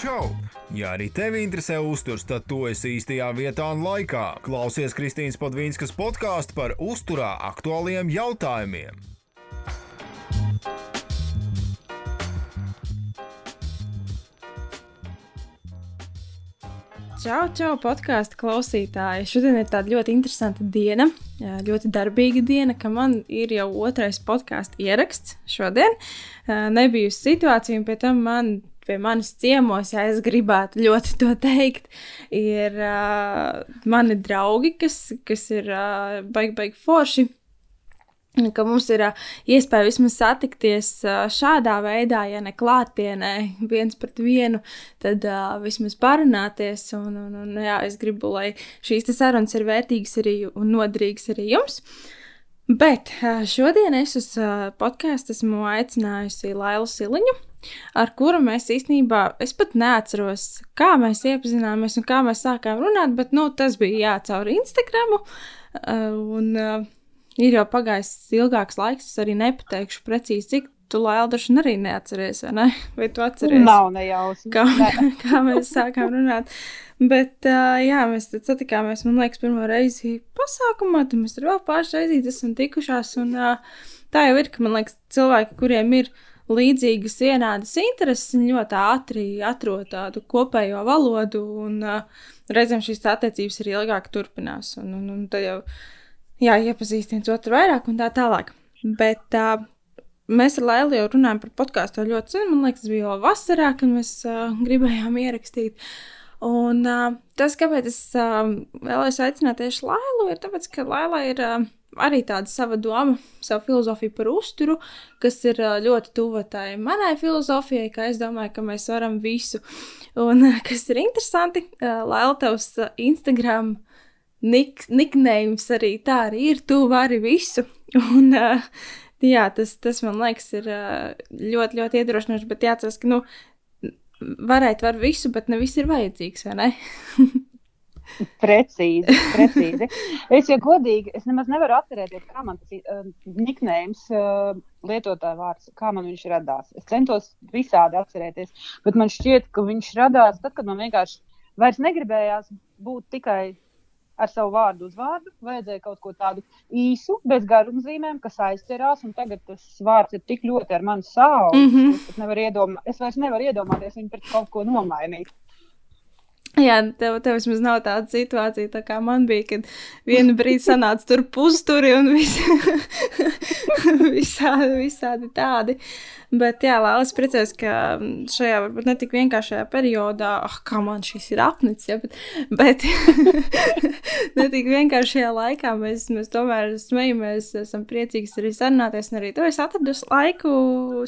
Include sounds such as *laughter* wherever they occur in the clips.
Čau! Ja arī tevi interesē uzturs, tad tu esi īstajā vietā un laikā. Klausies Kristīnas Padvīnskas podkāstu par uzturā aktuāliem jautājumiem. Čau, čau, podkāstu klausītāji. Šodien ir tāda ļoti interesanta diena, ļoti darbīga diena, ka man ir jau otrais podkāstu ieraksts šodien. Nebija situācija, un pie tam man pie manis ciemos, ja es gribētu ļoti to teikt, ir uh, mani draugi, kas, kas ir uh, baigi, baigi forši. Ka mums ir iespēja vismaz satikties šādā veidā, ja ne klātienē, viens pret vienu, tad uh, vismaz parunāties. Un, un, un, jā, es gribu, lai šīs sarunas ir vērtīgas arī un noderīgas arī jums. Bet šodien es uz podkāstu esmu aicinājusi Lailu Siliņu ar kuru mēs īstenībā, es pat neatceros, kā mēs iepazināmies un kā mēs sākām runāt, bet nu, tas bija jācaur Instagramu. Uh, un uh, ir jau pagājis ilgāks laiks, es arī nepateikšu precīzi, cik tu Laildašu arī neatceries, vai ne? *laughs* Vai tu atceries? Nav nejausmas. Kā, *laughs* kā mēs sākām runāt. Bet, uh, jā, mēs satikāmies, man liekas, pirmo reizi pasākumā, tad mēs tur vēl pāris reizes esam tikušās, un uh, tā jau ir, ka, man liekas, cilvēki, kuriem ir līdzīgas, vienādas intereses, ļoti ātri atrod tādu kopējo valodu, un uh, reizēm šīs attiecības arī ilgāk turpinās. Un, un, un tad jau jā, iepazīst viens otru vairāk un tā tālāk. Bet uh, mēs ar Lēlu jau runājam par podkāstu ļoti sen. Man liekas, tas bija jau vasarā, kad mēs uh, gribējām ierakstīt. Un uh, tas, kāpēc es uh, vēlējos aicināt tieši Lēlu, ir tas, ka Lēla ir. Uh, arī tāda sava doma, savu filozofiju par uzturu, kas ir ļoti tuva tai manai filozofijai, ka es domāju, ka mēs varam visu. Un kas ir interesanti, Laila, tavs Instagram nicknames arī tā arī ir, tu vari visu. *laughs* Un, jā, tas, tas man liekas ir ļoti, ļoti iedrošinoši, bet jāatcerās, ka, nu, varēt var visu, bet ne viss ir vajadzīgs, vai ne? *laughs* Precīzi, precīzi. Es jau godīgi, es nemaz nevaru atcerēties, kā man tas uh, niknējums, uh, lietotāja vārds, kā man viņš radās. Es centos visādi atcerēties, bet man šķiet, ka viņš radās tad, kad man vienkārši vairs negribējās būt tikai ar savu vārdu uz vārdu. Vajadzēja kaut ko tādu īsu, bez garumzīmēm, kas aizķerās. Tagad tas vārds ir tik ļoti ar mani sāli. Mm -hmm. es, nevaru iedomā, es vairs nevaru iedomāties viņu pret kaut ko nomainīt. Jā, tev, tev vismaz nav tāda situācija, tā kā man bija, kad vienu brīdi sanāca tur pusturi un vis, *laughs* visādi, visādi tādi. Bet, jā, Lēlis priecājos, ka šajā varbūt ne tik vienkāršajā periodā, ah, kā man šis ir apnicis, ja, bet, bet *laughs* ne tik vienkāršajā laikā mēs, mēs tomēr smejamies, esam priecīgi arī sarunāties. Un arī tu esi atradus laiku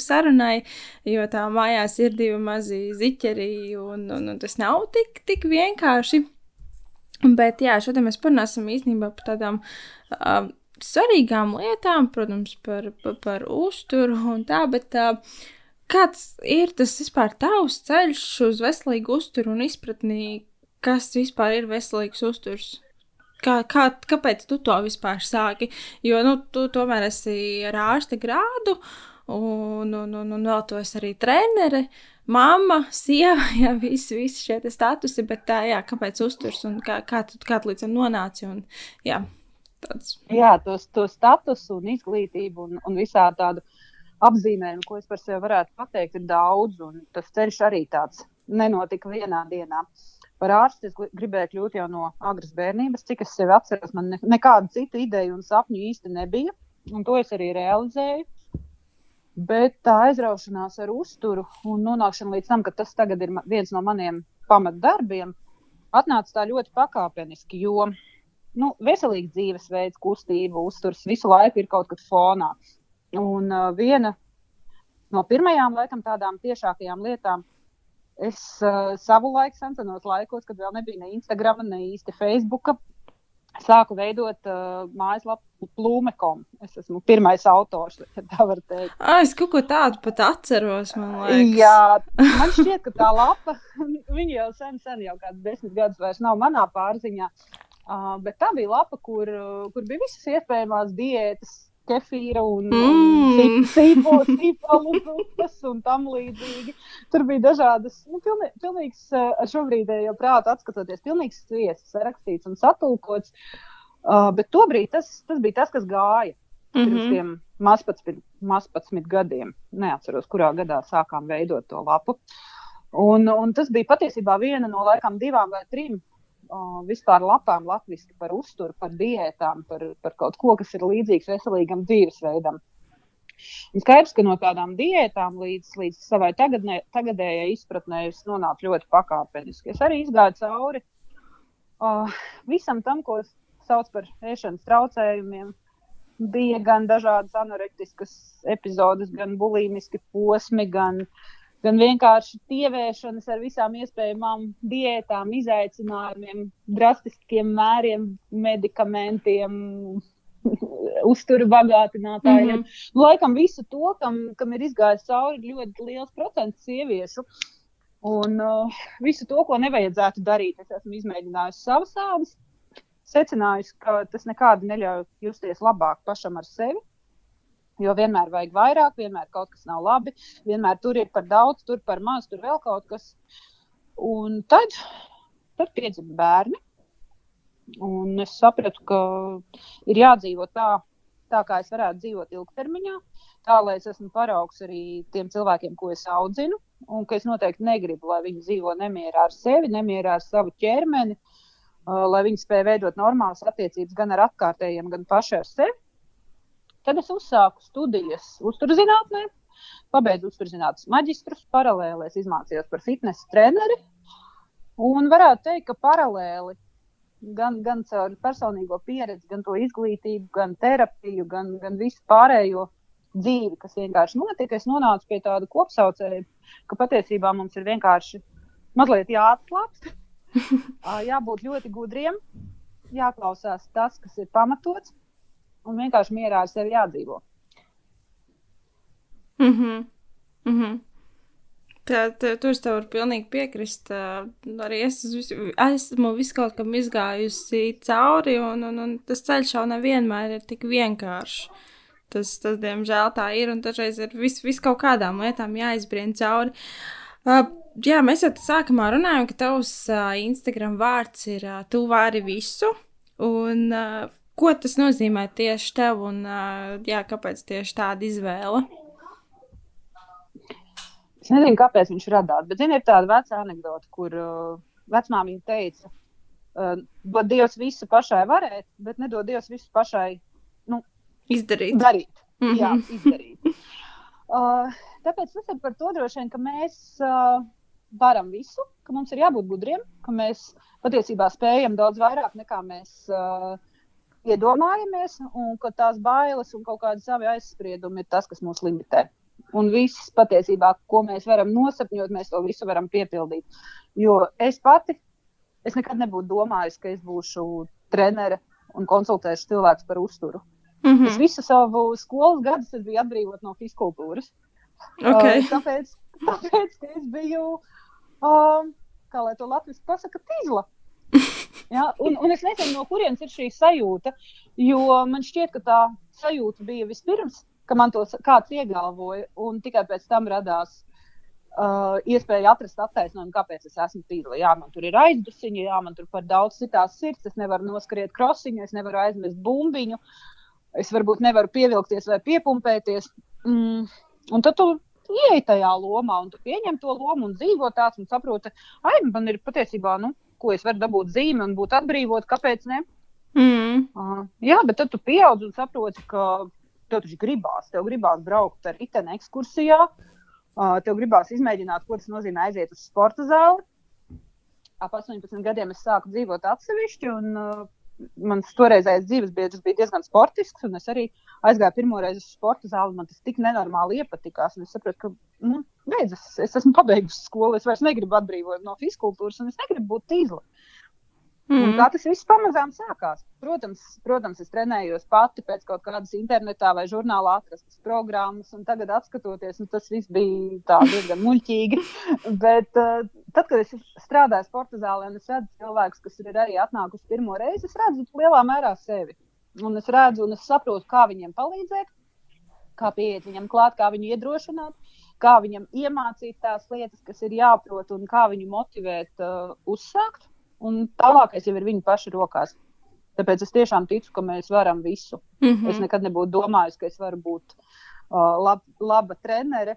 sarunai, jo tā mājās ir divi mazi ziķeri, un, un, un tas nav tik, tik vienkārši. Bet, jā, šodien mēs parunāsim īstenībā par tādām. Uh, svarīgām lietām, protams, par, par, par uzturu un tā, bet uh, kāds ir tas vispār tavs ceļš uz veselīgu uzturu un izpratni, kas vispār ir veselīgs uzturs? Kā, kā, kāpēc tu to vispār sāki? Jo nu, tu tomēr esi ar ārsta grādu, un, un, un, un vēl tu esi arī trenere, mamma, sieva, *laughs* jā, visi, visi šie statusi, bet tā, jā, kāpēc uzturs un kā, kā tu kā tu līdz tam nonāci? Un, jā. Tāds. Jā, to, to statusu un izglītību un, un visā tādu apzīmējumu, ko es par sevi varētu pateikt, ir daudz. Tas ceļš arī tāds nenotika vienā dienā. Par ārstu es gribēju kļūt jau no agras bērnības, cik es sevi atceros. Man ne, nekāda cita ideja un sapņu īsti nebija, un to es arī realizēju. Bet tā aizraušanās ar uzturu un nonākšana līdz tam, ka tas tagad ir viens no maniem pamatdarbiem, atnāca tā ļoti pakāpeniski. Jo nu, veselīgs dzīvesveids, kustība, uzturs visu laiku ir kaut kas fonā. Un uh, viena no pirmajām laikam, tādām tiešākajām lietām, es uh, savu laiku, senos laikos, kad vēl nebija ne Instagram, ne īsti Facebook, sāku veidot uh, mājaslapu Plūmekom. Es esmu pirmais autors, ja *laughs* tā var teikt. Ah, es kaut ko tādu pat atceros. Man Jā, man šķiet, ka tā lapa, *laughs* viņa jau sen, sen jau kāds desmit gadus vairs nav manā pārziņā. Uh, bet tā bija lapa, kur, kur bija visas iespējamās diētas, kefīra un, mm. sīpolu zupas un tam līdzīgi. Tur bija dažādas, nu, pilnī, pilnīgs ar šobrīdējo prātu atskatoties, pilnīgs sviests rakstīts un satulkots. Uh, bet tobrīd tas, tas bija tas, kas gāja. Mm -hmm. Pirms tiem mazpadsmit, mazpadsmit gadiem. Neatceros, kurā gadā sākām veidot to lapu. Un, un tas bija patiesībā viena no laikam divām vai trim uh, vispār lapām latviešu par uzturu, par diētām, par, par kaut ko, kas ir līdzīgs veselīgam dzīvesveidam. Un skaidrs, ka no tādām diētām līdz, līdz savai tagadnē, tagadējai izpratnē es nonācu ļoti pakāpeniski. Es arī izgāju cauri uh, visam tam, ko sauc par ēšanas traucējumiem. Bija gan dažādas anorektiskas epizodes, gan bulīmiski posmi, gan gan vienkārši tievēšanas ar visām iespējamām diētām, izaicinājumiem, drastiskiem mēriem, medikamentiem, *laughs* uzturu bagātinātājiem. Mm -hmm. Laikam visu to, kam, kam ir izgājis cauri ļoti liels procents sieviešu. Un uh, visu to, ko nevajadzētu darīt, es esmu izmēģinājusi savas ādas, secinājusi, ka tas nekādi neļauj justies labāk pašam ar sevi. Jo vienmēr vajag vairāk, vienmēr kaut kas nav labi, vienmēr tur ir par daudz, tur par maz, tur vēl kaut kas. Un tad, tad piedzima bērni. Un es sapratu, ka ir jādzīvot tā, tā kā es varētu dzīvot ilgtermiņā, tā lai es esmu paraugs arī tiem cilvēkiem, ko es audzinu. Un ka es noteikti negribu, lai viņi dzīvo nemierā ar sevi, nemierā ar savu ķermeni, uh, lai viņi spēj veidot normālas attiecības gan ar apkārtējiem, gan paši ar sevi. Tad es uzsāku studijas uzturzinātnē, pabeidzu uzturzinātnes maģistrus, paralēli es izmācījos par fitnesa treneri. Un varētu teikt, ka paralēli gan, gan caur personīgo pieredzi, gan to izglītību, gan terapiju, gan, gan visu pārējo dzīvi, kas vienkārši notika, es nonācu pie tāda kopsaucēja, ka patiesībā mums ir vienkārši mazliet jāatslābst, *laughs* jābūt ļoti gudriem, jāklausās tas, kas ir pamatots, un vienkārši mierā ar sevi jādzīvo. Mm -hmm. Mm -hmm. Tā, tur es tev varu pilnīgi piekrist. Arī es esmu, esmu visu kaut kam izgājusi cauri, un, un, un tas ceļš jau nevienmēr ir tik vienkāršs. Tas, tas diemžēl, tā ir, un dažreiz ir vis, vis kaut kādām lietām jāizbrien cauri. Uh, jā, mēs jau sākumā runājām, ka tavs uh, Instagram vārds ir uh, Tu vari visu, un uh, Ko tas nozīmē tieši tev un jā, kāpēc tieši tāda izvēle? Es nezinu, kāpēc viņš radās, bet zini, ir tāda veca anekdote, kur uh, vecmāmiņa teica, uh, dod Dievs visu pašai varēt, bet nedod Dievs visu pašai nu, izdarīt. Darīt. Mm -hmm. Jā, izdarīt. uh, tāpēc tas ir par to droši vien, ka mēs uh, varam visu, ka mums ir jābūt gudriem, ka mēs patiesībā spējam daudz vairāk nekā mēs. Uh, iedomājamies, un ka tās bailes un kaut kādi savi aizspriedumi ir tas, kas mūs limitē. Un viss patiesībā, ko mēs varam nosapņot, mēs to visu varam piepildīt. Jo es pati, es nekad nebūtu domājis, ka es būšu trenere un konsultēšu cilvēku par uzturu. Mm -hmm. Es visu savu skolas gadu biju atbrīvot no fiziskultūras. Okay. Uh, tāpēc, *laughs* tāpēc es biju, uh, kā lai to latviešu pasakā, tīzla. *laughs* Ja? Un, un es nezinu, no kurienes ir šī sajūta, jo man šķiet, ka tā sajūta bija vispirms, ka man to kāds iegalvoja, un tikai pēc tam radās uh, iespēja atrast attaisnojumu, kāpēc es esmu tīra. Jā, man tur ir aizdusiņa, jā, man tur par daudz citās sirds, es nevaru noskriet krosiņu, es nevaru aizmest bumbiņu, es varbūt nevaru pievilkties vai piepumpēties. Mm, un tad tu ieej tajā lomā, un tu pieņem to lomu un dzīvo tāds un saproti, ai, man ir patiesībā, nu, ko es varu dabūt zīmi un būt atbrīvot, kāpēc ne? Mm. Uh, jā, bet tad tu pieaug un saproti, ka tev taču gribās. Tev gribās braukt ar riteni ekskursijā, uh, tev gribās izmēģināt, ko tas nozīmē aiziet uz sporta zāli. Ap 18 gadiem es sāku dzīvot atsevišķi, un uh, mans toreizējais dzīves biedrs bija diezgan sportisks, un es arī aizgāju pirmo reizi uz sporta zāli. Man tas tik nenormāli iepatikās, un es sapratu, ka nu, beidz, es, es esmu pabeigusi skolu, es vairs negribu atbrīvot no fiziskultūras, un es negribu būt tīzla. Mm. Un tā tas viss pamazām sākās. Protams, protams, es trenējos pati pēc kaut kādas internetā vai žurnālā atrastas programmas, un tagad, skatoties, nu, tas viss bija diezgan muļķīgi. *laughs* Bet uh, tad, kad es strādāju sporta zālē, un es redzu cilvēkus, kas ir arī atnākuši pirmo reizi, es redzu lielā mērā sevi. un es redzu, un es saprotu, kā viņiem palīdzēt, kā pieiet viņam klāt, kā viņu iedrošināt, kā viņam iemācīt tās lietas, kas ir jāprot, un kā viņu motivēt uh, uzsākt. Un tālākais jau ir viņa paša rokās. Tāpēc es tiešām ticu, ka mēs varam visu. Mm -hmm. Es nekad nebūtu domājis, ka es varu būt uh, lab, laba trenere,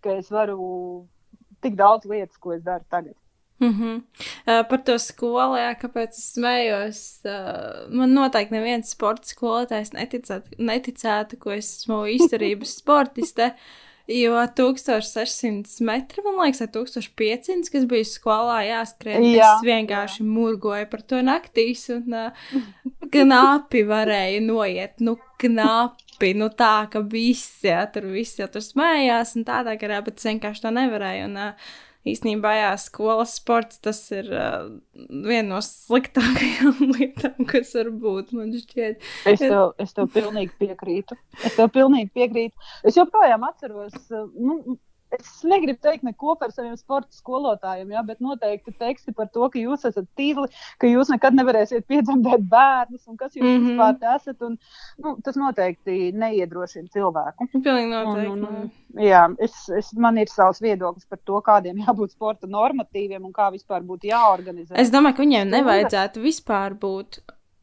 ka es varu tik daudz lietas, ko es daru tagad. Mm -hmm. uh, par to skolu, jā, kāpēc es smējos. Uh, man noteikti neviens sporta skolotājs neticētu, neticētu, ka es esmu izturības sportiste. Jo 1600 metri, man liekas, vai 1500, kas bija skolā jāskrien, jā, es vienkārši jā. murgoju par to naktīs, un uh, knapi varēja noiet, nu, knapi, nu tā, ka visi, jā, tur visi jau tur smējās, un tādā garā, bet es vienkārši to nevarēju, un uh, īstenībā, jā, skolas sports tas ir uh, viena no sliktākajām *laughs* lietām, kas var būt. Man šķiet, es tev, es tev pilnīgi piekrītu. Es tev pilnīgi piekrītu. Es joprojām atceros. Nu, Es negribu teikt neko par saviem sporta skolotājiem, ja, bet noteikti teksti par to, ka jūs esat tīkli, ka jūs nekad nevarēsiet piedzemdēt bērnus un kas jūs mm -hmm. vispār esat. Un, nu, tas noteikti neiedrošina cilvēku. Pilnīgi noteikti. Un, un, jā, es, es, man ir savs viedoklis par to, kādiem jābūt sporta normatīviem un kā vispār būtu jāorganizē. Es domāju, ka viņiem nevajadzētu vispār būt.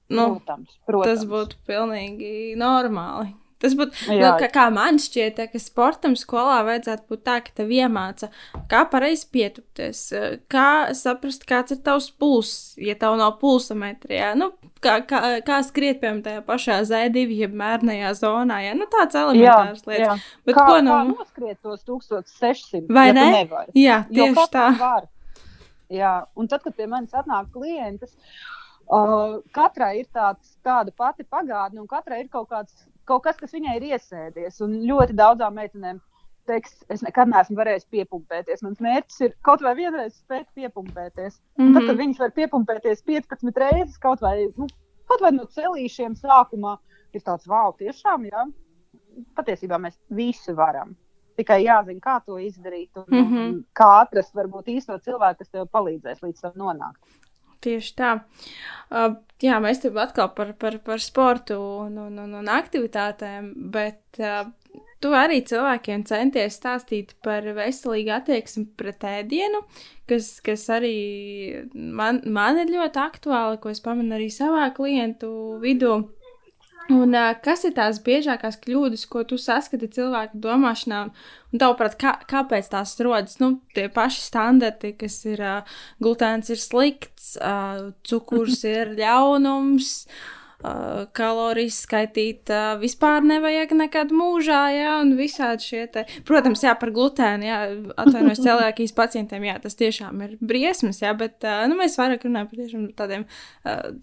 Nu, protams, protams. Tas būtu pilnīgi normāli. Tas būtu, nu, kā, kā man šķiet, ka sportam skolā vajadzētu būt tā, ka tev iemāca, kā pareizi pietupties, kā saprast, kāds ir tavs pulss, ja tev nav pulsometrijā, nu, kā, kā, kā skriet, piemēram, tajā pašā Z2, jeb mērnajā zonā, ja, nu, tāds elementārs jā, lietas. Jā. Bet kā, ko nu? Kā noskriet tos 1600? Vai ja ne? Jā, tieši tā. Var. Jā, un tad, kad pie manis atnāk klientas, uh, katrai ir tāds, tāda pati pagātne, un katrai ir kaut kāds kaut kas, kas viņai ir iesēdies. Un ļoti daudzām meitenēm teiks, es nekad neesmu varējis piepumpēties. Mans mērķis ir kaut vai vienreiz spēt piepumpēties. Mm -hmm. Tad, kad viņas var piepumpēties 15 reizes, kaut vai, nu, kaut vai no celīšiem sākumā, ir tāds wow, tiešām, jā. Patiesībā mēs visi varam. Tikai jāzina, kā to izdarīt un, mm -hmm. kā atrast varbūt īsto cilvēku, kas tev palīdzēs līdz tam nonākt. Tieši tā. Uh, jā, mēs te atkal par, par, par sportu un, un, un, un aktivitātēm, bet uh, tu arī cilvēkiem centies stāstīt par veselīgu attieksmi pret ēdienu, kas, kas arī man, man ir ļoti aktuāli, ko es pamanu arī savā klientu vidū. Un, uh, kas ir tās biežākās kļūdas, ko tu saskati cilvēku domāšanā? Un, tavuprāt, kā, kāpēc tās rodas? Nu, tie paši standarti, kas ir uh, glutēns, ir slikts, uh, cukurs ir ļaunums. Uh, kalorijas skaitīt vispār nevajag nekad mūžā, jā, un visādi šie te, protams, jā, par glutēnu, jā, atvainojos cilvēkīs pacientiem, jā, tas tiešām ir briesmas, jā, bet, nu, mēs vairāk runājam par tiešām tādiem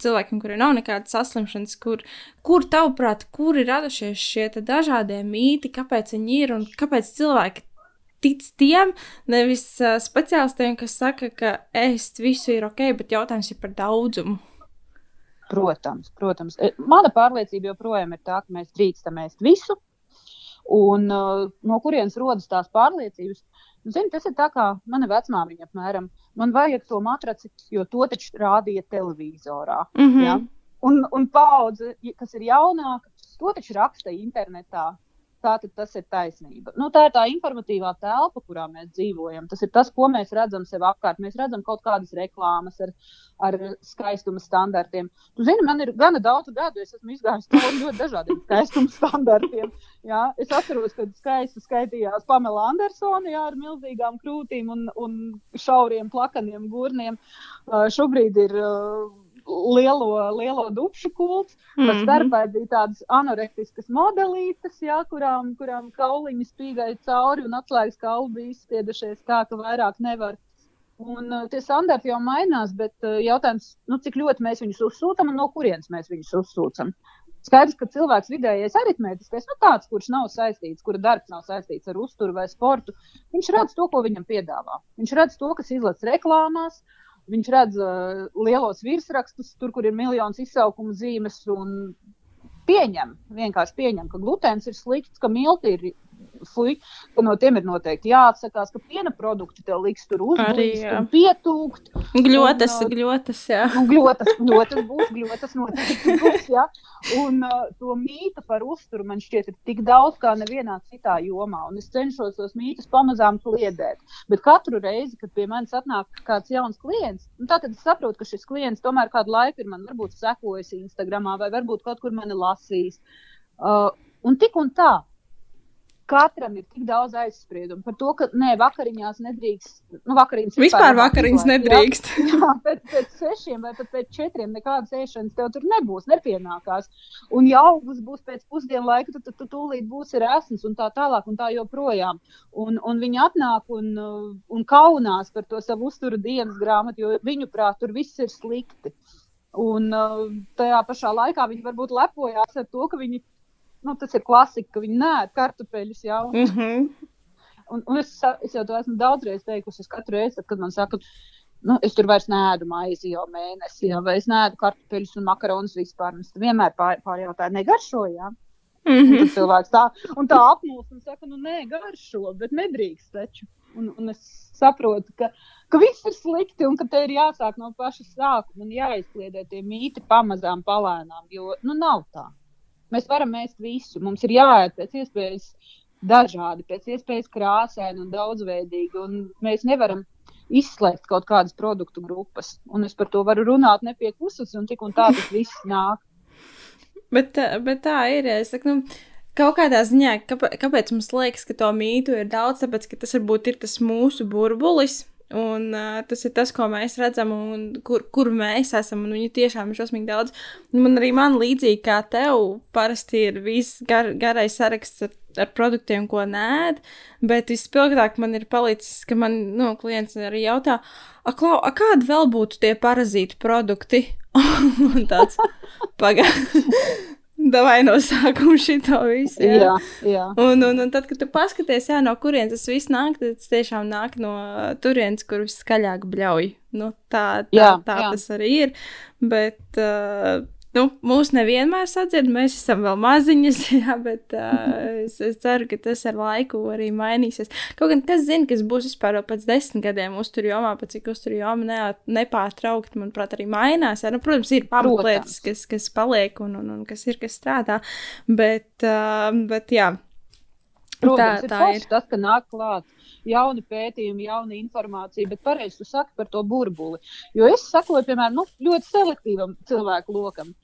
cilvēkiem, kuriem nav nekādas saslimšanas, kur, kur tavuprāt, kur ir radušies šie te dažādie mīti, kāpēc viņi ir un kāpēc cilvēki tic tiem, nevis uh, speciālistiem, kas saka, ka ēst visu ir ok, bet jautājums ir par daudzumu. Protams, protams. E, mana pārliecība joprojām ir tā, ka mēs drīkstam ēst visu. Un uh, no kurienes rodas tās pārliecības? Nu, zini, tas ir tā kā mana vecmāmiņa apmēram. Man vajag to matraci, jo to taču rādīja televizorā. Mm -hmm. ja? Un, un paudze, kas ir jaunāka, to taču raksta internetā. Tātad tas ir taisnība. Nu, tā ir tā informatīvā telpa, kurā mēs dzīvojam. Tas ir tas, ko mēs redzam sev apkārt. Mēs redzam kaut kādas reklāmas ar, ar skaistuma standartiem. Tu zini, man ir gana daudz gadu, es esmu izgājis cauri ļoti dažādiem skaistuma standartiem. Jā. Es atceros, kad skaisti skaitījās Pamela Andersona jā, ar milzīgām krūtīm un, un šauriem, plakaniem gurniem. Uh, šobrīd ir. Uh, lielo, lielo dupšu kults. Mm -hmm. Starpā bija tādas anorektiskas modelītes, jā, kurām, kurām kauliņi spīdēja cauri un atslēgas kauli bija izspiedušies tā, ka vairāk nevar. Un, uh, tie standarti jau mainās, bet uh, jautājums, nu, cik ļoti mēs viņus uzsūtām un no kurienes mēs viņus uzsūtām. Skaidrs, ka cilvēks vidējais aritmētiskais, nu, tāds, kurš nav saistīts, kura darbs nav saistīts ar uzturu vai sportu, viņš redz to, ko viņam piedāvā. Viņš redz to, kas izlaists reklāmās, uh, Viņš redz uh, lielos virsrakstus, tur, kur ir miljonus izsaukumu zīmes, un pieņem, vienkārši pieņem, ka glutēns ir slikts, ka milti ir fuj, ka no tiem ir noteikti jāatsakās, ka piena produkti tev liks tur uzbūvēt, pietūkt. Gļotas, un, gļotas, jā. Un gļotas, gļotas būs, gļotas noteikti būs, jā. Un uh, to mītu par uzturu man šķiet ir tik daudz kā nevienā citā jomā, un es cenšos tos mītus pamazām kliedēt. Bet katru reizi, kad pie manis atnāk kāds jauns klients, nu, tad es saprotu, ka šis klients tomēr kādu laiku ir man varbūt sekojis Instagramā vai varbūt kaut kur mani lasījis. Uh, un tik un tā, katram ir tik daudz aizspriedumu par to, ka nē, vakariņās nedrīkst. Nu, vakariņas vispār vakariņas nedrīkst. Jā, *laughs* jā pēc, pēc sešiem vai pat pēc četriem nekādas ēšanas tev tur nebūs, nepienākās. Un ja augsts būs pēc pusdienu laika, tad tu, tūlīt būsi resns un tā tālāk un tā joprojām. Un, un viņi atnāk un, un kaunās par to savu uzturu dienas grāmatu, jo viņu prāt tur viss ir slikti. Un tajā pašā laikā viņi varbūt lepojās ar to, ka viņi nu, tas ir klasika, ka viņi nē, kartupeļus jau. Mm -hmm. un, un es, es jau to esmu daudzreiz teikusi. Es katru reizi, kad man saka, nu, es tur vairs nēdu maizi jau mēnesi, jau, vai es nēdu kartupeļus un makaronus vispār. Es vienmēr pār, pārjautāju, negaršo. Jā? Mm -hmm. Un cilvēks tā, un tā apmūst un saka, nu, nē, garšo, bet nedrīkst taču. Un, un es saprotu, ka, ka viss ir slikti un ka te ir jāsāk no paša sākuma un jāizkliedē tie mīti pamazām, palēnām, jo nu, nav tā. Mēs varam ēst visu. Mums ir jāēd pēc iespējas dažādi, pēc iespējas krāsaini un daudzveidīgi. Un mēs nevaram izslēgt kaut kādas produktu grupas. Un es par to varu runāt nepieklusas, un tik un tā tas viss nāk. *laughs* bet, bet tā ir. Es saku, nu, kaut kādā ziņā, kāpēc mums liekas, ka to mītu ir daudz, tāpēc, ka tas varbūt ir tas mūsu burbulis Un, uh, tas ir tas, ko mēs redzam, un kur, kur mēs esam. Viņu tiešām ir šausmīgi daudz. Man arī man līdzīgi kā tev, parasti ir viss gar, garais saraksts ar, ar produktiem, ko nē. Bet vispilgtāk man ir palicis, ka man nu, klients arī jautā, klau, kādi vēl būtu tie parazītu produkti? *laughs* un tāds pagaidi. *laughs* Davai no sākuma šito visu. Jā, jā. jā. Un, un, un tad, kad tu paskaties, jā, no kurienes tas viss nāk, tad tas tiešām nāk no turienes, kur viskaļāk bļauj. Nu, tā tā, jā, tā jā. tas arī ir. Bet, uh, nu, mūs nevienmēr sadzird, mēs esam vēl maziņas, *laughs* jā, bet uh, es, es ceru, ka tas ar laiku arī mainīsies. Kaut gan kas zina, kas būs vispār pēc desmit gadiem uzturjomā, pēc cik uzturjoma ne, nepārtraukti, manuprāt, arī mainās. Jā, nu, protams, ir pamatlietas, kas, kas paliek un, un, un kas ir, kas strādā, bet, uh, bet jā. Protams, tā, tā ir, ir tas, ka nāk klāt jauni pētījumi, jauna informācija, bet pareizi tu saki par to burbuli. Jo es sakoju, piemēram, nu, ļoti selektīvam cilvēku lokam.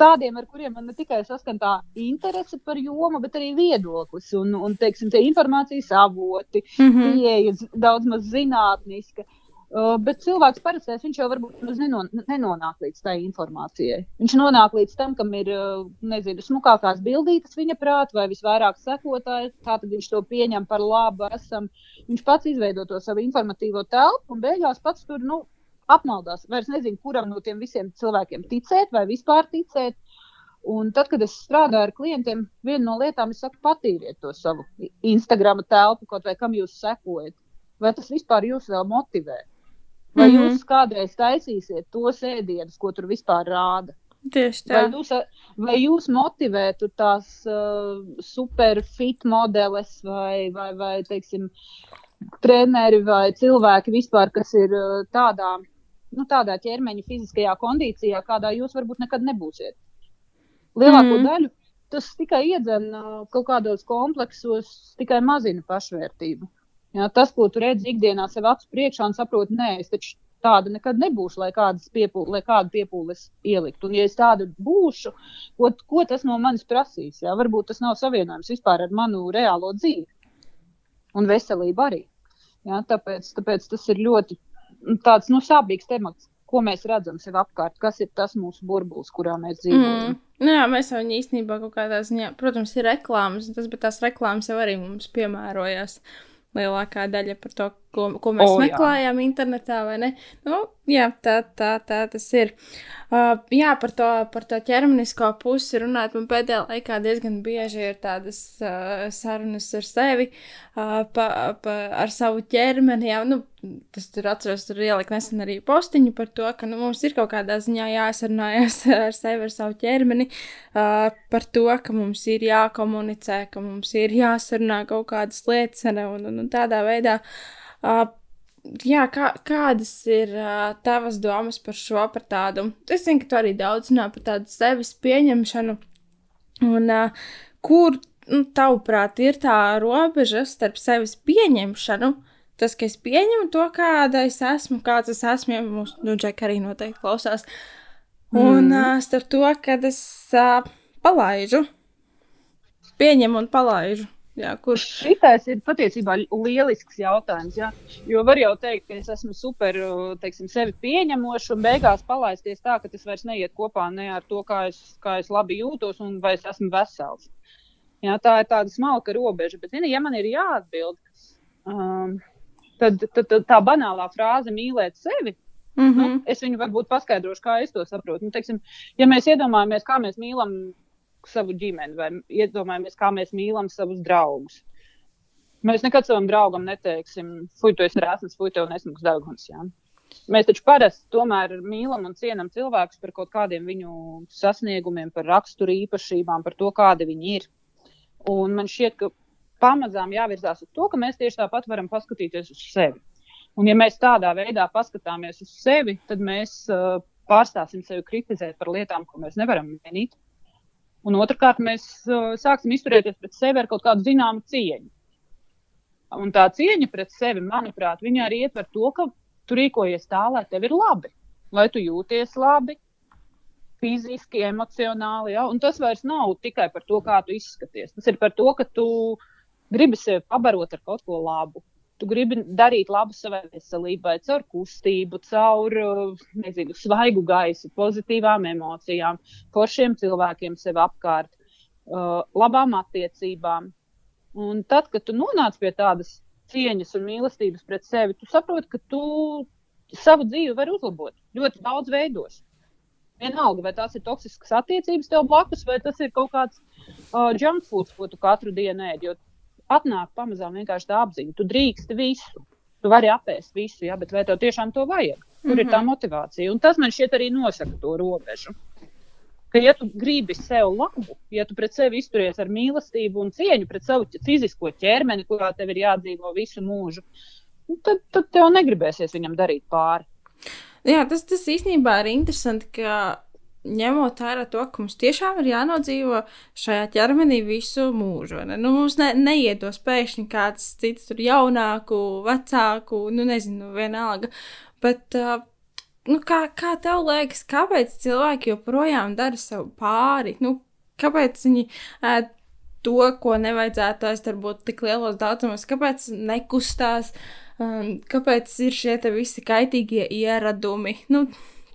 Tādiem, ar kuriem man ne tikai saskan tā interese par jomu, bet arī viedoklis un, un teiksim, informācijas avoti, mm -hmm. pieeja daudz maz zinātniska. Uh, bet cilvēks parastais, jau varbūt nenon, nenonāk līdz tai informācijai. Viņš nonāk līdz tam, kam ir, uh, nezinu, smukākās bildītas viņa prātā vai visvairāk sekotāji. Tā tad viņš to pieņem par labu. Esam. Viņš pats izveido to savu informatīvo telpu un beigās pats tur nu, apmaldās. Vairs nezinu, kuram no tiem visiem cilvēkiem ticēt vai vispār ticēt. Un tad, kad es strādāju ar klientiem, viena no lietām ir, saku, patīriet to savu Instagram telpu, kaut vai kam jūs sekojat. Vai tas vispār jūs vēl motivē? Vai mm -hmm. jūs kādreiz taisīsiet tos ēdienus, ko tur vispār rāda? Tieši tā. Vai jūs, vai jūs motivētu tās uh, superfit modeles vai, vai, vai teiksim, treneri vai cilvēki vispār, kas ir uh, tādā, nu, tādā ķermeņa fiziskajā kondīcijā, kādā jūs varbūt nekad nebūsiet? Lielāko mm daļu tas tikai iedzen uh, kaut kādos kompleksos, tikai mazina pašvērtību. Jā, tas, ko tu redzi ikdienā sev acu priekšā un saproti, nē, es taču tāda nekad nebūšu, lai, piepūle, lai kādu piepūles ielikt. Un, ja es tāda būšu, ko, ko tas no manis prasīs? Jā? Varbūt tas nav savienojums vispār ar manu reālo dzīvi un veselību arī. Jā? Tāpēc, tāpēc tas ir ļoti tāds, nu, sāpīgs temats. Ko mēs redzam sev apkārt, kas ir tas mūsu burbulis, kurā mēs dzīvojam. Mm. Nu jā, mēs jau īstenībā kaut kādā ziņā, protams, ir reklāmas, tas, bet tās reklāmas jau arī mums piemērojas. Uh, lielākā daļa par to, ko, ko mēs oh, jā. meklējam jā. internetā, vai ne? Nu, jā, tā, tā, tā tas ir. Uh, jā, par to, par to ķermenisko pusi runāt, man pēdējā laikā diezgan bieži ir tādas uh, sarunas ar sevi, uh, pa, pa, ar savu ķermeni. Jā, nu, tas tur atceros, tur ielikt nesen arī postiņu par to, ka nu, mums ir kaut kādā ziņā jāsarunājas *laughs* ar sevi, ar savu ķermeni, uh, par to, ka mums ir jākomunicē, ka mums ir jāsarunā kaut kādas lietas un, un, un tādā veidā. Uh, jā, kā, kādas ir uh, tavas domas par šo, par tādu? Es zinu, ka tu arī daudz runā par tādu sevis pieņemšanu. Un uh, kur, nu, tavuprāt, ir tā robeža starp sevis pieņemšanu? Tas, ka es pieņemu to, kāda es esmu, kāds es esmu, ja mūsu nu, džeka arī noteikti klausās. Un mm. uh, starp to, kad es uh, palaižu, pieņemu un palaižu. Jā, kurš Šitais ir patiesībā lielisks jautājums. Ja? Jo var jau teikt, ka es esmu super, teiksim, sevi pieņemošs un beigās palaisties tā, ka tas vairs neiet kopā ne ar to, kā es, kā es labi jūtos un vai es esmu vesels. Jā, tā ir tāda smalka robeža. Bet, zini, ja man ir jāatbild, um, tad, tad, tad tā banālā frāze mīlēt sevi. mm -hmm. Nu, es viņu varbūt paskaidrošu, kā es to saprotu. Nu, teiksim, ja mēs iedomājamies, kā mēs mīlam savu ģimeni, vai iedomājamies, kā mēs mīlam savus draugus. Mēs nekad savam draugam neteiksim, fuck, tu esi rēsnis, fuck, tev nesmags deguns. Ja? Mēs taču parasti tomēr mīlam un cienam cilvēkus par kaut kādiem viņu sasniegumiem, par raksturu īpašībām, par to, kādi viņi ir. Un man šķiet, ka pamazām jāvirzās uz to, ka mēs tieši tāpat varam paskatīties uz sevi. Un, ja mēs tādā veidā paskatāmies uz sevi, tad mēs uh, pārstāsim sevi kritizēt par lietām, ko mēs nevaram mainīt. Un otrkārt, mēs uh, sāksim izturēties pret sevi ar kaut kādu zināmu cieņu. Un tā cieņa pret sevi, manuprāt, arī ietver to, ka tu rīkojies tā, lai tev ir labi, lai tu jūties labi, fiziski, emocionāli. Ja? Un tas vairs nav tikai par to, kā tu izskaties. Tas ir par to, ka tu gribi sevi pabarot ar kaut ko labu. Tu gribi darīt labu savai veselībai, caur kustību, caur nezinu, svaigu gaisu, pozitīvām emocijām, foršiem cilvēkiem sev apkārt, uh, labām attiecībām. Un tad, kad tu nonāc pie tādas cieņas un mīlestības pret sevi, tu saproti, ka tu savu dzīvi vari uzlabot ļoti daudz veidos. Vienalga, vai tās ir toksiskas attiecības tev blakus, vai tas ir kaut kāds uh, junk food, ko tu katru dienu ēd. Jo atnāk pamazām vienkārši tā apziņa. Tu drīksti visu. Tu vari apēst visu, ja, bet vai tev tiešām to vajag? Kur mm -hmm. ir tā motivācija? Un tas man šķiet arī nosaka to robežu. Ka, ja tu gribi sev labu, ja tu pret sevi izturies ar mīlestību un cieņu pret savu fizisko ķermeni, kurā tev ir jādzīvo visu mūžu, nu, tad, tad tev negribēsies viņam darīt pāri. Jā, tas, tas īstenībā ir interesanti, ka ņemot vērā to, ka mums tiešām ir jānodzīvo šajā ķermenī visu mūžu. Ne? Nu, mums ne, neiedos pēkšņi kāds cits, tur jaunāku, vecāku, nu nezinu, vienalga. Bet, uh, nu, kā, kā tev liekas, kāpēc cilvēki joprojām dara sev pāri? Nu, kāpēc viņi ēd to, ko nevajadzētu ēst, varbūt tik lielos daudzumos, kāpēc nekustās? Um, kāpēc ir šie visi kaitīgie ieradumi? Nu,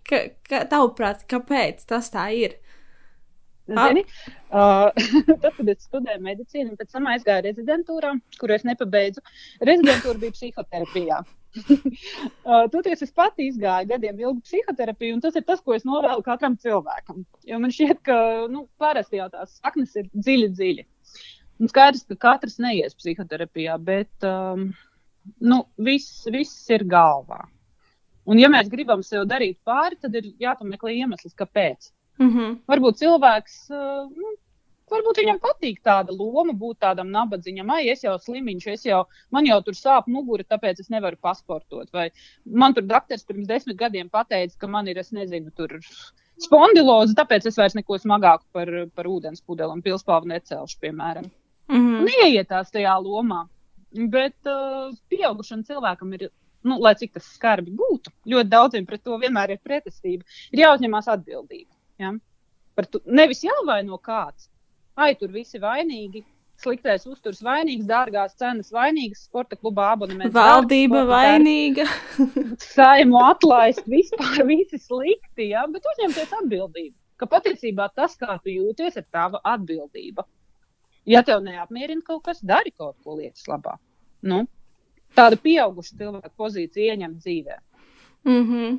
ka, ka, tavuprāt, kāpēc tas tā ir? Zini, uh, *laughs* tad, kad es studēju medicīnu, pēc tam aizgāju rezidentūrā, kur es nepabeidzu, rezidentūra bija psihoterapijā. *laughs* uh, Toties es pati izgāju gadiem ilgu psihoterapiju, un tas ir tas, ko es novēlu katram cilvēkam. Jo man šķiet, ka nu, parasti jau tās saknes ir dziļi, dziļi. Un skaidrs, ka katrs neies psihoterapijā, bet um, nu, viss, viss ir galvā. Un, ja mēs gribam sev darīt pāri, tad ir jāpameklē iemesls, kāpēc. Mm -hmm. Varbūt cilvēks, nu, varbūt viņam patīk tāda loma, būt tādam nabadzīgam. Ai, es jau slimiņš, es jau, man jau tur sāp mugura, tāpēc es nevaru pasportot. Vai man tur doktors pirms desmit gadiem pateica, ka man ir, es nezinu, tur spondiloze, tāpēc es vairs neko smagāku par, par ūdens pudeli un pilspāvu necelšu, piemēram. Mm -hmm. Neietās tajā lomā. Bet uh, pieaugušam cilvēkam ir nu, lai cik tas skarbi būtu, ļoti daudziem pret to vienmēr ir pretestība, ir jāuzņemās atbildība. Ja? Par to nevis jāvaino kāds. Ai, tur visi vainīgi. Sliktais uzturs vainīgs, dārgās cenas vainīgas, sporta kluba abonements. Valdība dārgs, vainīga. *laughs* Saimu atlaist, vispār visi slikti, ja? bet uzņemties atbildību. Ka patiesībā tas, kā tu jūties, ir tava atbildība. Ja tev neapmierina kaut kas, dari kaut ko lietas labā. Nu, tādu pieaugušu cilvēku pozīciju ieņemt dzīvē. Mm -hmm.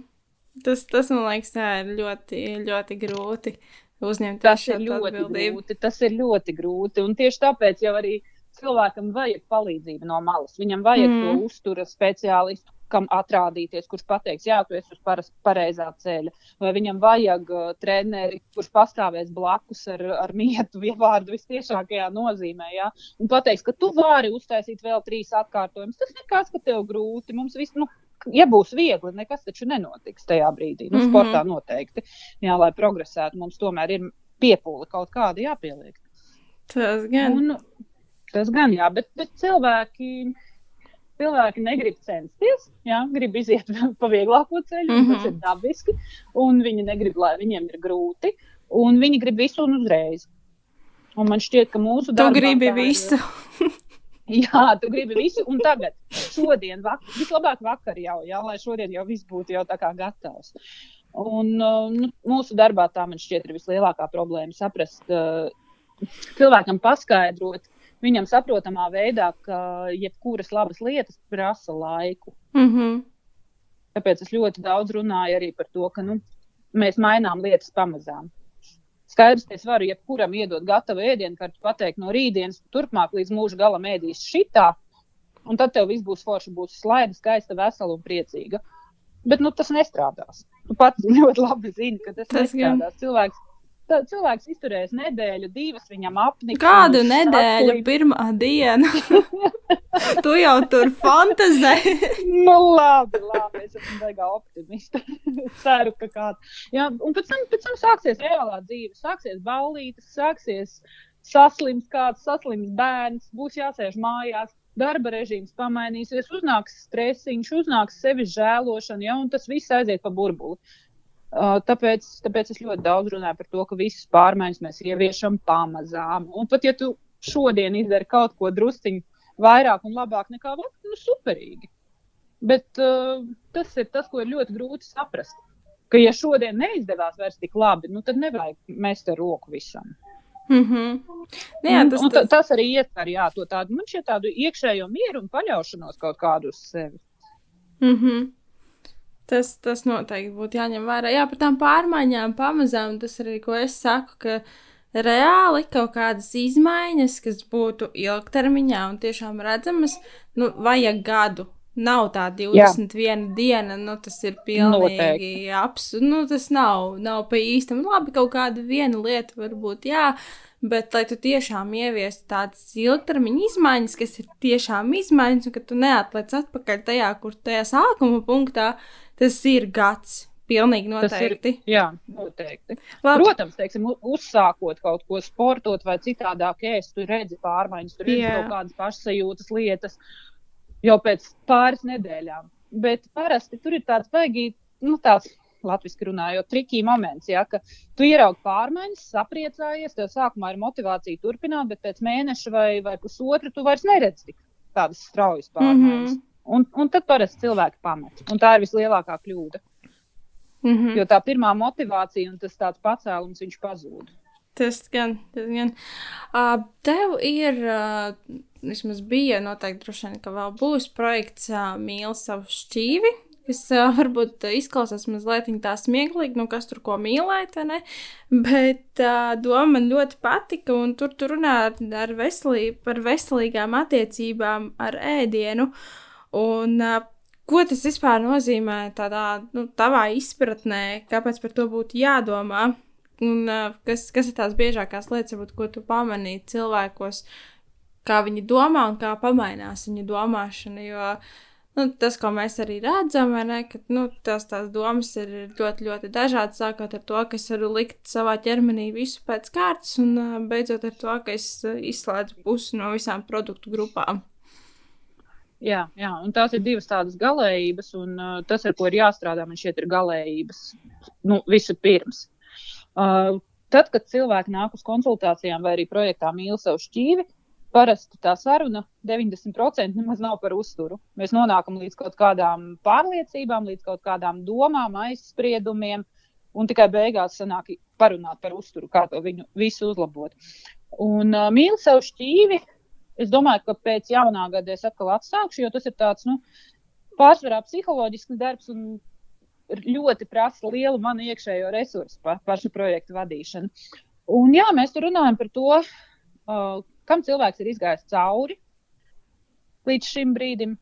tas, tas, man liekas, tā ir ļoti, ļoti grūti uzņemt tas ir ļoti atbildību. grūti. Tas ir ļoti grūti. Un tieši tāpēc jau arī cilvēkam vajag palīdzību no malas. Viņam vajag mm. to uztura speciālistu, kam atrādīties, kurš pateiks, jā, tu esi uz paras, pareizā ceļa. Vai viņam vajag uh, treneri, kurš pastāvēs blakus ar, ar mietu, *laughs* vārdu visciešākajā nozīmē, jā, un pateiks, ka tu vari uztaisīt vēl trīs atkārtojumus. Tas nekas, ka tev grūti. Mums viss, nu, ja būs viegli, nekas taču nenotiks tajā brīdī. Nu, mm -hmm. Sportā noteikti, jā, lai progresētu, mums tomēr ir piepūle kaut kāda jāpieliek. Tas gan. Un, tas gan, jā, bet, bet cilvēki cilvēki negrib censties, jā, grib iziet *laughs* pa vieglāko ceļu, mm -hmm. tas ir dabiski, un viņi negrib, lai viņiem ir grūti, un viņi grib visu un uzreiz. Un man šķiet, ka mūsu darbā... Tu gribi visu. *laughs* jā, tu gribi visu, un tagad, šodien, vak vislabāk vakar jau, jā, lai šodien jau viss būtu jau tā kā gatavs. Un uh, nu, mūsu darbā tā man šķiet ir vislielākā problēma saprast, uh, cilvēkam paskaidrot, viņam saprotamā veidā, ka jebkuras labas lietas prasa laiku. Mm -hmm. Tāpēc es ļoti daudz runāju arī par to, ka nu, mēs mainām lietas pamazām. Skaidrs, ka es varu jebkuram iedot gatavu ēdienu, kad pateikt no rītdienas, turpmāk līdz mūža galam ēdīs šitā, un tad tev viss būs forši, būs slaida, skaista, vesela un priecīga. Bet nu, tas nestrādās. Tu pats ļoti labi zini, ka tas, tas nestrādās. Gan. Cilvēks Tad cilvēks izturēs nedēļu, divas viņam apnika. Kādu nedēļu, atlīd... pirmā diena? *laughs* tu jau tur fantazē. *laughs* nu, labi, labi. Es esmu beigā optimista. *laughs* Ceru, ka kāds. Jā, un pēc tam, pēc tam sāksies reālā dzīve. Sāksies baulītes, sāksies saslims kāds, saslims bērns, būs jāsēž mājās. Darba režīms pamainīsies, uznāks stresiņš, uznāks sevis žēlošana, ja, un tas viss aiziet pa burbuli. Uh, tāpēc, tāpēc es ļoti daudz runāju par to, ka visas pārmaiņas mēs ieviešam pamazām. Un pat ja tu šodien izdari kaut ko drusciņu vairāk un labāk nekā vakar, nu superīgi. Bet uh, tas ir tas, ko ir ļoti grūti saprast. Ka, ja šodien neizdevās vairs tik labi, nu, tad nevajag mest ar roku visam. Mm -hmm. Jā, tas, un, un tas... tas arī ietver jā, to tādu, man šķiet, tādu iekšējo mieru un paļaušanos kaut kādu uz sevi. Mm -hmm. Tas, tas noteikti būtu jāņem vērā. Jā, par tām pārmaiņām pamazām tas arī, ko es saku, ka reāli kaut kādas izmaiņas, kas būtu ilgtermiņā un tiešām redzamas, nu, vajag gadu. Nav tā 21 Jā. diena, nu, tas ir pilnīgi absurdi. Nu, tas nav, nav pa īstam. Labi, kaut kāda viena lieta varbūt, jā, Bet, lai tu tiešām ieviestu tādas ilgtermiņa izmaiņas, kas ir tiešām izmaiņas, un ka tu neatliec atpakaļ tajā, kur tajā sākuma punktā, tas ir gads. Pilnīgi noteikti. Ir, jā, noteikti. Labi. Protams, teiksim, uzsākot kaut ko sportot vai citādāk, ēst, tu redzi pārmaiņas, tur ir kaut kādas pašsajūtas lietas jau pēc pāris nedēļām. Bet parasti tur ir tāds baigi, nu, tāds latviešu runājot, trikī moments, ja, ka tu ieraugi pārmaiņas, sapriecājies, tev sākumā ir motivācija turpināt, bet pēc mēneša vai, vai pusotra tu vairs neredzi tik tādas straujas pārmaiņas. Mm -hmm. Un, un tad parasti cilvēki pamet. Un tā ir vislielākā kļūda. Mm -hmm. Jo tā pirmā motivācija un tas tāds pacēlums, viņš pazūd. Tas gan, tas gan. Uh, tev ir, uh, vismaz bija noteikti droši vien, ka vēl būs projekts uh, Mīl savu šķīvi kas uh, varbūt izklausās mazliet tā smieklīgi, nu kas tur ko mīlēt, ne? Bet uh, doma man ļoti patika, un tur tur runā ar, ar veselību, par veselīgām attiecībām ar ēdienu. Un, ko tas vispār nozīmē tādā, nu, tavā izpratnē, kāpēc par to būtu jādomā? Un kas, kas ir tās biežākās lietas, varbūt, ko tu pamanīji cilvēkos, kā viņi domā un kā pamainās viņu domāšana, jo nu, tas, ko mēs arī redzam, ne, ka nu, tās, tās domas ir ļoti, ļoti dažādas. Sākot ar to, ka es varu likt savā ķermenī visu pēc kārtas, un beidzot ar to, ka es izslēdzu pusi no visām produktu grupām. Jā, jā, un tās ir divas tādas galējības, un uh, tas, ar ko ir jāstrādā, man šķiet, ir galējības. Nu, visu pirms. Uh, tad, kad cilvēki nāk uz konsultācijām vai arī projektā mīl savu šķīvi, parasti tā saruna 90% nemaz nav par uzturu. Mēs nonākam līdz kaut kādām pārliecībām, līdz kaut kādām domām, aizspriedumiem, un tikai beigās sanāk parunāt par uzturu, kā to viņu visu uzlabot. Un uh, mīl savu šķīvi. Es domāju, ka pēc jaunā gada es atkal atsākšu, jo tas ir tāds nu, pārsvarā psiholoģisks darbs un ļoti prasa lielu manu iekšējo resursu pa, pašu projektu vadīšanu. Un, jā, mēs tur runājam par to, uh, kam cilvēks ir izgājis cauri līdz šim brīdim.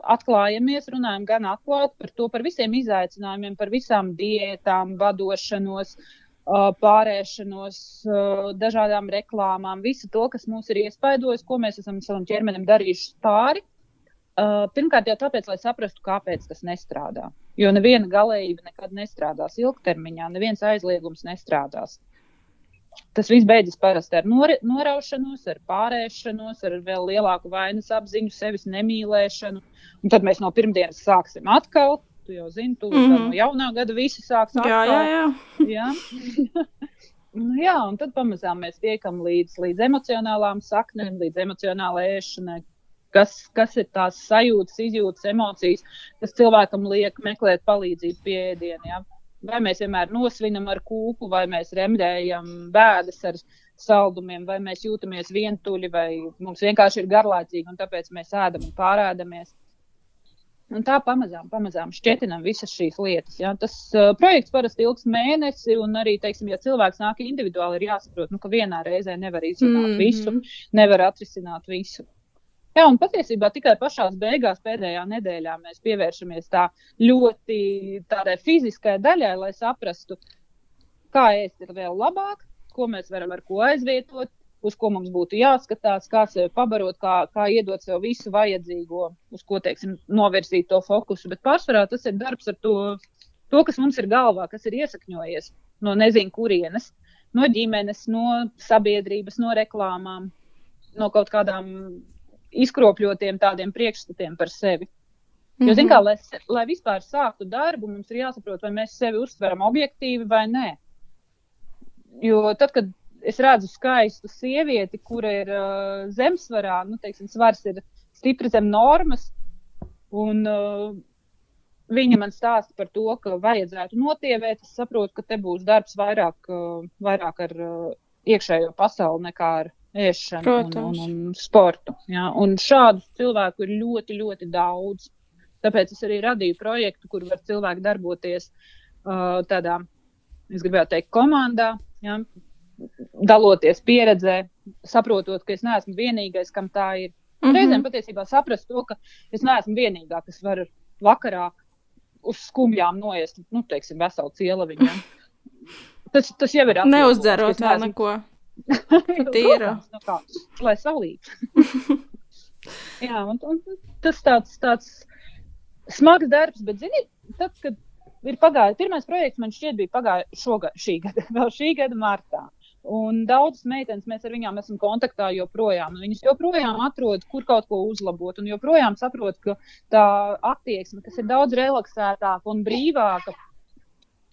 Atklājamies, runājam gan atklāti par to, par visiem izaicinājumiem, par visām diētām, vadošanos, uh, pārēšanos, uh, dažādām reklāmām, visu to, kas mūs ir iespaidojis, ko mēs esam savam ķermenim darījuši pāri. Uh, pirmkārt, jau tāpēc, lai saprastu, kāpēc tas nestrādā. Jo neviena galējība nekad nestrādās ilgtermiņā, neviens aizliegums nestrādās. Tas viss beidzas parasti ar nor noraušanos, ar pārēšanos, ar vēl lielāku vainas apziņu, sevis nemīlēšanu. Un tad mēs no pirmdienas sāksim atkal. Tu jau zini, tu mm -hmm. no jaunā gada visi sāks atkal. Jā, jā, jā. jā. *laughs* nu, jā, un tad pamazām mēs tiekam līdz, līdz emocionālām saknēm, līdz emocionālai ēšanai, kas, kas ir tās sajūtas, izjūtas, emocijas, kas cilvēkam liek meklēt palīdzību pie ēdieniem. Ja? Vai mēs vienmēr nosvinam ar kūku, vai mēs remdējam bēdas ar saldumiem, vai mēs jūtamies vientuļi, vai mums vienkārši ir garlaicīgi, un tāpēc mēs ēdam un pārēdamies. Un tā pamazām, pamazām šķietinām visas šīs lietas. Ja? Tas uh, projekts parasti ilgs mēnesi, un arī, teiksim, ja cilvēks nāk individuāli, ir jāsaprot, nu, ka vienā reizē nevar izdarīt mm -hmm. visu, nevar atrisināt visu. Jā, un patiesībā tikai pašā beigās, pēdējā nedēļā, mēs pievēršamies tā ļoti tādai fiziskai daļai, lai saprastu, kā ēst ir vēl labāk, ko mēs varam ar ko aizvietot, uz ko mums būtu jāskatās, kā sevi pabarot, kā, kā iedot sev visu vajadzīgo, uz ko teiksim, novirzīt to fokusu. Bet pārsvarā tas ir darbs ar to, to, kas mums ir galvā, kas ir iesakņojies no nezinu kurienes, no ģimenes, no sabiedrības, no reklāmām, no kaut kādām izkropļotiem tādiem priekšstatiem par sevi. Jo, mm -hmm. kā, lai, lai vispār sāktu darbu, mums ir jāsaprot, vai mēs sevi uztveram objektīvi vai nē. Jo tad, kad es redzu skaistu sievieti, kura ir uh, zemsvarā, nu, teiksim, svars ir stipri zem normas, un uh, viņa man stāsta par to, ka vajadzētu notievēt, es saprotu, ka te būs darbs vairāk, uh, vairāk ar uh, iekšējo pasauli nekā ar ēšanu un, un, un sportu. Ja? Un šādu cilvēku ir ļoti, ļoti daudz. Tāpēc es arī radīju projektu, kur var cilvēki darboties uh, tādā, es gribētu teikt, komandā, ja? Daloties pieredzē, saprotot, ka es neesmu vienīgais, kam tā ir. Mm -hmm. Reizēm patiesībā saprast to, ka es neesmu vienīgā, kas var vakarā uz skumjām noiest, nu, teiksim, veselu cielaviņu. *laughs* Ja? Tas, tas jau ir atbildīgs. Neuzdzerot vēl neko. *laughs* Tīra. nu kā, lai salīdz. *laughs* Jā, un, un tas tāds, tāds smags darbs, bet, zini, tad, kad ir pagājis, pirmais projekts man šķiet bija pagājis šogad, šī gada, vēl šī gada martā. Un daudzas meitenes mēs ar viņām esam kontaktā joprojām. Viņas joprojām atrod, kur kaut ko uzlabot, un joprojām saprot, ka tā attieksme, kas ir daudz relaksētāka un brīvāka,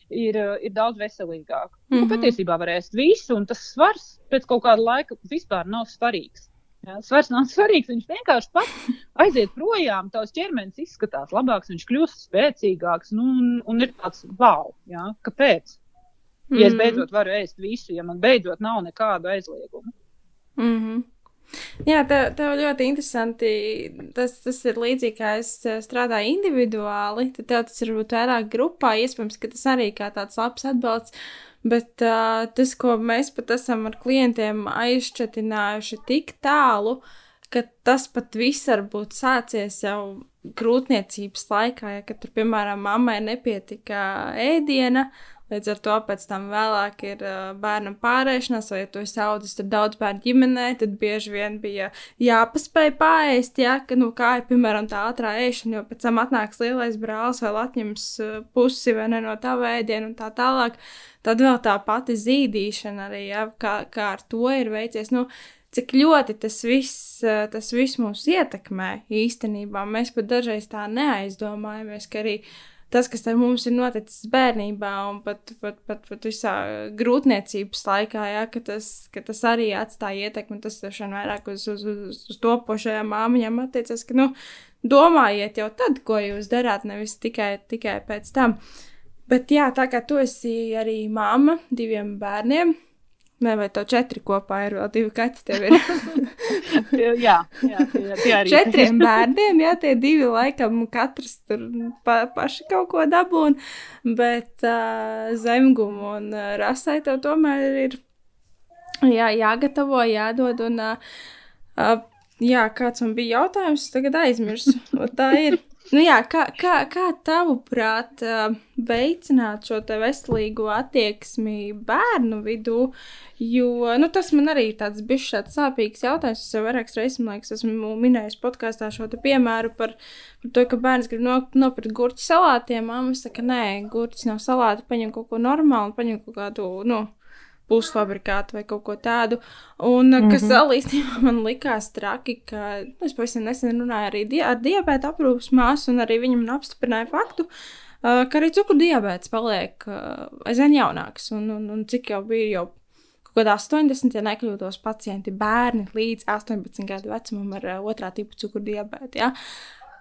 ir, ir daudz veselīgāk. Mm -hmm. nu, mhm. patiesībā var ēst visu, un tas svars pēc kaut kāda laika vispār nav svarīgs. Ja, svars nav *laughs* svarīgs. Viņš vienkārši pats aiziet projām. Tavs ķermenis izskatās labāks, viņš kļūst spēcīgāks. Nu, un, un ir tāds wow, ja, kāpēc? Ja es mhm. beidzot varu ēst visu, ja man beidzot nav nekādu aizliegumu. Mm -hmm. Jā, tev, tev ļoti interesanti. Tas, tas ir līdzīgi, kā es eh, strādāju individuāli. Tad tev tas ir vairāk grupā. Iespējams, ka tas arī kā tāds labs atbalsts. Bet uh, tas, ko mēs pat esam ar klientiem aizšķetinājuši tik tālu, ka tas pat viss var būt sācies jau grūtniecības laikā, ja, kad tur, piemēram, mammai nepietika ēdiena, Līdz ar to pēc tam vēlāk ir bērnam pārēšanās, vai ja tu esi audzis daudz bērnu ģimenē, tad bieži vien bija jāpaspēj pārēst, ja, ka, nu, kā ir, piemēram, tā ātrā ēšana, jo pēc tam atnāks lielais brālis vēl atņems pusi vai ne no tā vēdienu un tā tālāk. Tad vēl tā pati zīdīšana arī, ja, kā, kā ar to ir veicies. Nu, cik ļoti tas viss, tas viss mūs ietekmē īstenībā. Mēs pat dažreiz tā neaizdomājamies, ka arī tas, kas mums ir noticis bērnībā un pat, pat, pat, pat visā grūtniecības laikā, ja, ka, tas, ka tas arī atstāja ietekmi. Tas tiešām vairāk uz, uz, uz, uz topošajām māmiņām attiecas, ka, nu, domājiet jau tad, ko jūs darāt, nevis tikai, tikai pēc tam. Bet, jā, tā kā tu esi arī mamma diviem bērniem, Nē, vai tev četri kopā ir vēl divi kaķi? Tev ir *laughs* jā, jā, tie, *laughs* tie arī četriem bērniem, jā, tie divi laikam katrs tur pa, paši kaut ko dabūna, bet uh, zemgumu un uh, rasai tev tomēr ir jā, jāgatavo, jādod un uh, uh, jā, kāds man bija jautājums, tagad aizmirsu, *laughs* tā ir. Nu jā, kā, kā, kā tavuprāt, veicināt šo veselīgo attieksmi bērnu vidū? Jo nu, tas man arī ir tāds bijis tāds sāpīgs jautājums. Es jau vairākas reizes, man liekas, esmu minējis podkāstā šo piemēru par, par to, ka bērns grib no, nopirkt gurķu salātiem. Māma saka, nē, gurķis nav salāti, paņem kaut ko normālu, paņem kaut kādu, nu, pusfabrikātu vai kaut ko tādu. Un mm -hmm. kas mhm. vēl īstenībā *laughs* man likās traki, ka nu, es pavisam nesen runāju arī di ar diabēta aprūpas māsu, un arī viņam apstiprināja faktu. Uh, ka arī cukurdiabēts paliek uh, aizvien jaunāks, un, un, un cik jau bija jau kaut kādā 80, ja nekļūdos, pacienti, bērni līdz 18 gadu vecumam ar uh, otrā tipa cukurdiabētu. Ja?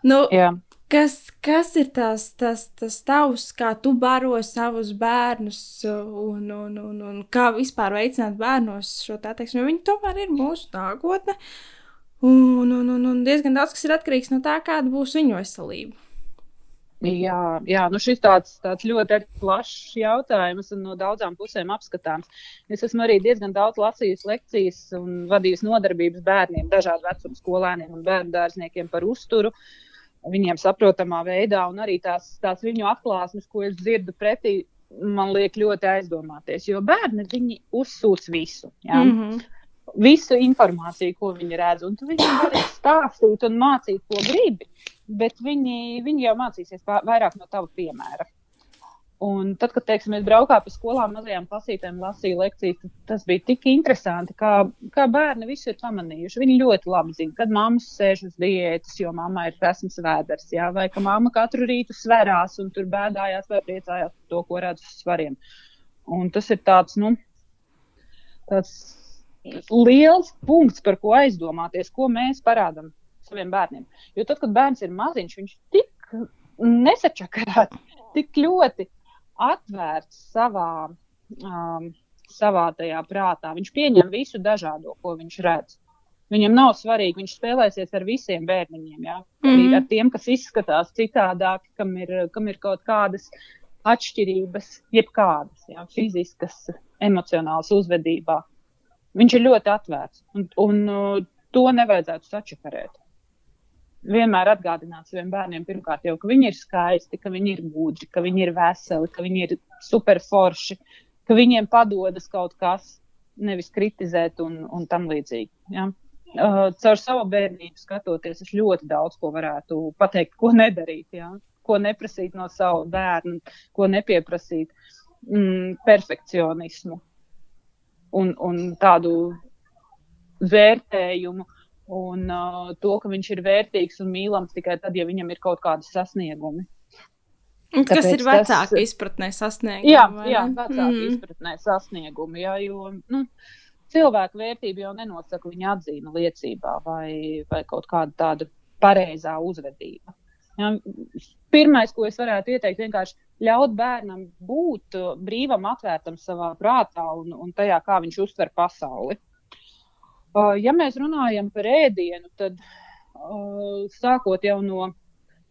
Nu, yeah. Kas, kas ir tas, tas, tas tavs, kā tu baro savus bērnus un, un, un, un kā vispār veicināt bērnos šo tā teiksmi? Viņi tomēr ir mūsu nākotne. Un, un, un, un diezgan daudz kas ir atkarīgs no tā, kāda būs viņu veselība. Jā, jā nu šis tāds, tāds ļoti plašs jautājums un no daudzām pusēm apskatāms. Es esmu arī diezgan daudz lasījis lekcijas un vadījis nodarbības bērniem, dažādu vecumu skolēniem un bērnu dārzniekiem par uzturu. Uh, viņiem saprotamā veidā, un arī tās, tās viņu atklāsmes, ko es dzirdu pretī, man liek ļoti aizdomāties. Jo bērni viņi uzsūc visu. Ja? Mm -hmm. Visu informāciju, ko viņi redz, un tu viņiem vari stāstīt un mācīt, ko gribi, bet viņi, viņi jau mācīsies vairāk no tava piemēra. Un tad, kad teiksim, es braukāju pa skolām, mazajām klasītēm, lasīju lekcijas, tas bija tik interesanti, kā, kā bērni visu ir pamanījuši. Viņi ļoti labi zina, kad mammas sēž uz diētas, jo mamma ir prasmes vēders, jā, vai ka mamma katru rītu sverās un tur bēdājās vai priecājās par to, ko redz uz svariem. Un tas ir tāds, nu, tāds liels punkts, par ko aizdomāties, ko mēs parādām saviem bērniem. Jo tad, kad bērns ir maziņš, viņš tik nesačakarēts, tik ļoti atvērts savā, um, savā tajā prātā. Viņš pieņem visu dažādo, ko viņš redz. Viņam nav svarīgi, viņš spēlēsies ar visiem bērniņiem. Ja? Mm -hmm. Ar tiem, kas izskatās citādāk, kam ir, kam ir kaut kādas atšķirības, jebkādas ja? fiziskas, emocionālas uzvedībā. Viņš ir ļoti atvērts, un, un uh, to nevajadzētu sačakarēt vienmēr atgādināt saviem bērniem, pirmkārt, jau, ka viņi ir skaisti, ka viņi ir gudri, ka viņi ir veseli, ka viņi ir superforši, ka viņiem padodas kaut kas, nevis kritizēt un, un tam līdzīgi. Ja? Uh, caur savu bērnību skatoties, es ļoti daudz ko varētu pateikt, ko nedarīt, ja? ko neprasīt no sava bērna, ko nepieprasīt. Mm, perfekcionismu un, un tādu vērtējumu, un uh, to, ka viņš ir vērtīgs un mīlams tikai tad, ja viņam ir kaut kādi sasniegumi. Un kas Tāpēc ir vecāka tas... izpratnē sasniegumi? Jā, jā vecāka mm. izpratnē sasniegumi. Jā, jo, nu, cilvēka vērtība jau nenosaka viņa atzīme liecībā vai, vai kaut kāda tāda pareizā uzvedība. Ja, pirmais, ko es varētu ieteikt, ir vienkārši ļaut bērnam būt brīvam, atvērtam savā prātā un, un tajā, kā viņš uztver pasauli. Ja mēs runājam par ēdienu, tad sākot jau no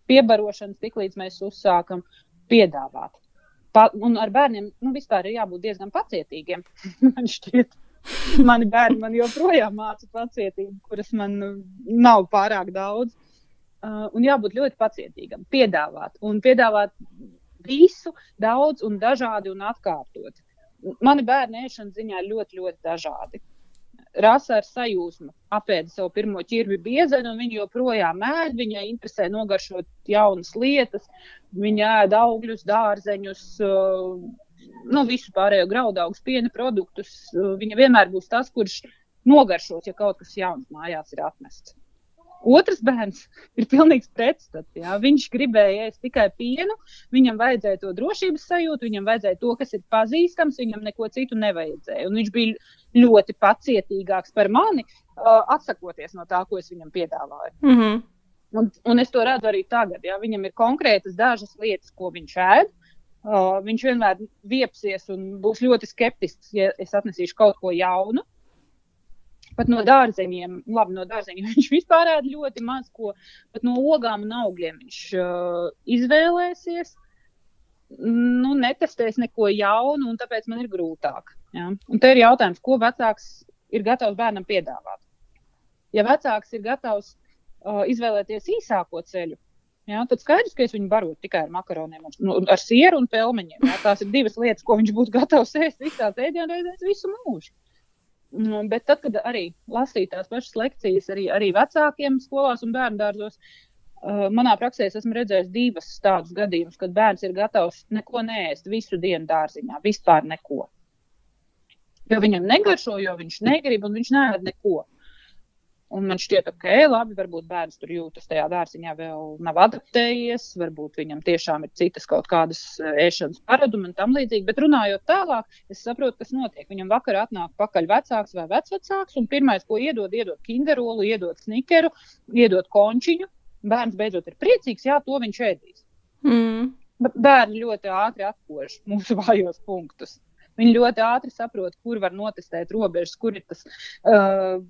piebarošanas, tiklīdz mēs uzsākam piedāvāt. Pa, un ar bērniem nu, vispār ir jābūt diezgan pacietīgiem. *laughs* man šķiet, mani bērni man joprojām māca pacietību, kuras man nav pārāk daudz. Uh, un jābūt ļoti pacietīgam, piedāvāt. Un piedāvāt visu, daudz un dažādi un atkārtot. Mani bērni ēšanas ziņā ļoti, ļoti dažādi rasa ar sajūsmu apēda savu pirmo ķirbi biezeļu, un viņa joprojām ēd. Viņai interesē nogaršot jaunas lietas, viņa ēd augļus, dārzeņus, uh, nu, visu pārējo graudaugus, piena produktus. Uh, viņa vienmēr būs tas, kurš nogaršos, ja kaut kas jauns mājās ir atmests. Otrs bērns ir pilnīgs pretstats. Viņš gribēja ēst tikai pienu, viņam vajadzēja to drošības sajūtu, viņam vajadzēja to, kas ir pazīstams, viņam neko citu nevajadzēja. Un viņš bija ļoti pacietīgāks par mani, uh, atsakoties no tā, ko es viņam piedāvāju. Mm -hmm. un, un es to redzu arī tagad. Jā. Viņam ir konkrētas dažas lietas, ko viņš ēd. Uh, viņš vienmēr viepsies un būs ļoti skeptisks, ja es atnesīšu kaut ko jaunu. Pat no dārzeņiem, labi, no dārzeņiem *laughs* viņš vispār ēd ļoti maz ko, pat no ogām un augļiem viņš uh, izvēlēsies. Nu, netestēs neko jaunu, un tāpēc man ir grūtāk. Ja? Un te ir jautājums, ko vecāks ir gatavs bērnam piedāvāt. Ja vecāks ir gatavs uh, izvēlēties īsāko ceļu, Jā, tad skaidrs, ka es viņu barotu tikai ar makaroniem, nu, ar sieru un pelmeņiem. Jā, tās ir divas lietas, ko viņš būtu gatavs ēst visās ēdienreizēs visu mūžu. Nu, bet tad, kad arī lasīju tās pašas lekcijas, arī, arī vecākiem skolās un bērnu dārzos, uh, manā praksē es esmu redzējis divas tādus gadījumus, kad bērns ir gatavs neko neēst visu dienu dārziņā, vispār neko. Jo viņam negaršo, jo viņš negrib un viņš neēd neko. Un man šķiet, ok, labi, varbūt bērns tur jūtas tajā dārziņā, vēl nav adaptējies, varbūt viņam tiešām ir citas kaut kādas eh, ēšanas paradumi un tam līdzīgi. Bet runājot tālāk, es saprotu, kas notiek. Viņam vakarā atnāk pakaļ vecāks vai vecvecāks, un pirmais, ko iedod, iedod kinderolu, iedod snikeru, iedod končiņu. Bērns beidzot ir priecīgs, jā, to viņš ēdīs. Mm. Bērni ļoti ātri atkož mūsu vājos punktus. Viņi ļoti ātri saprot, kur var notestēt robežas, kur ir tas uh,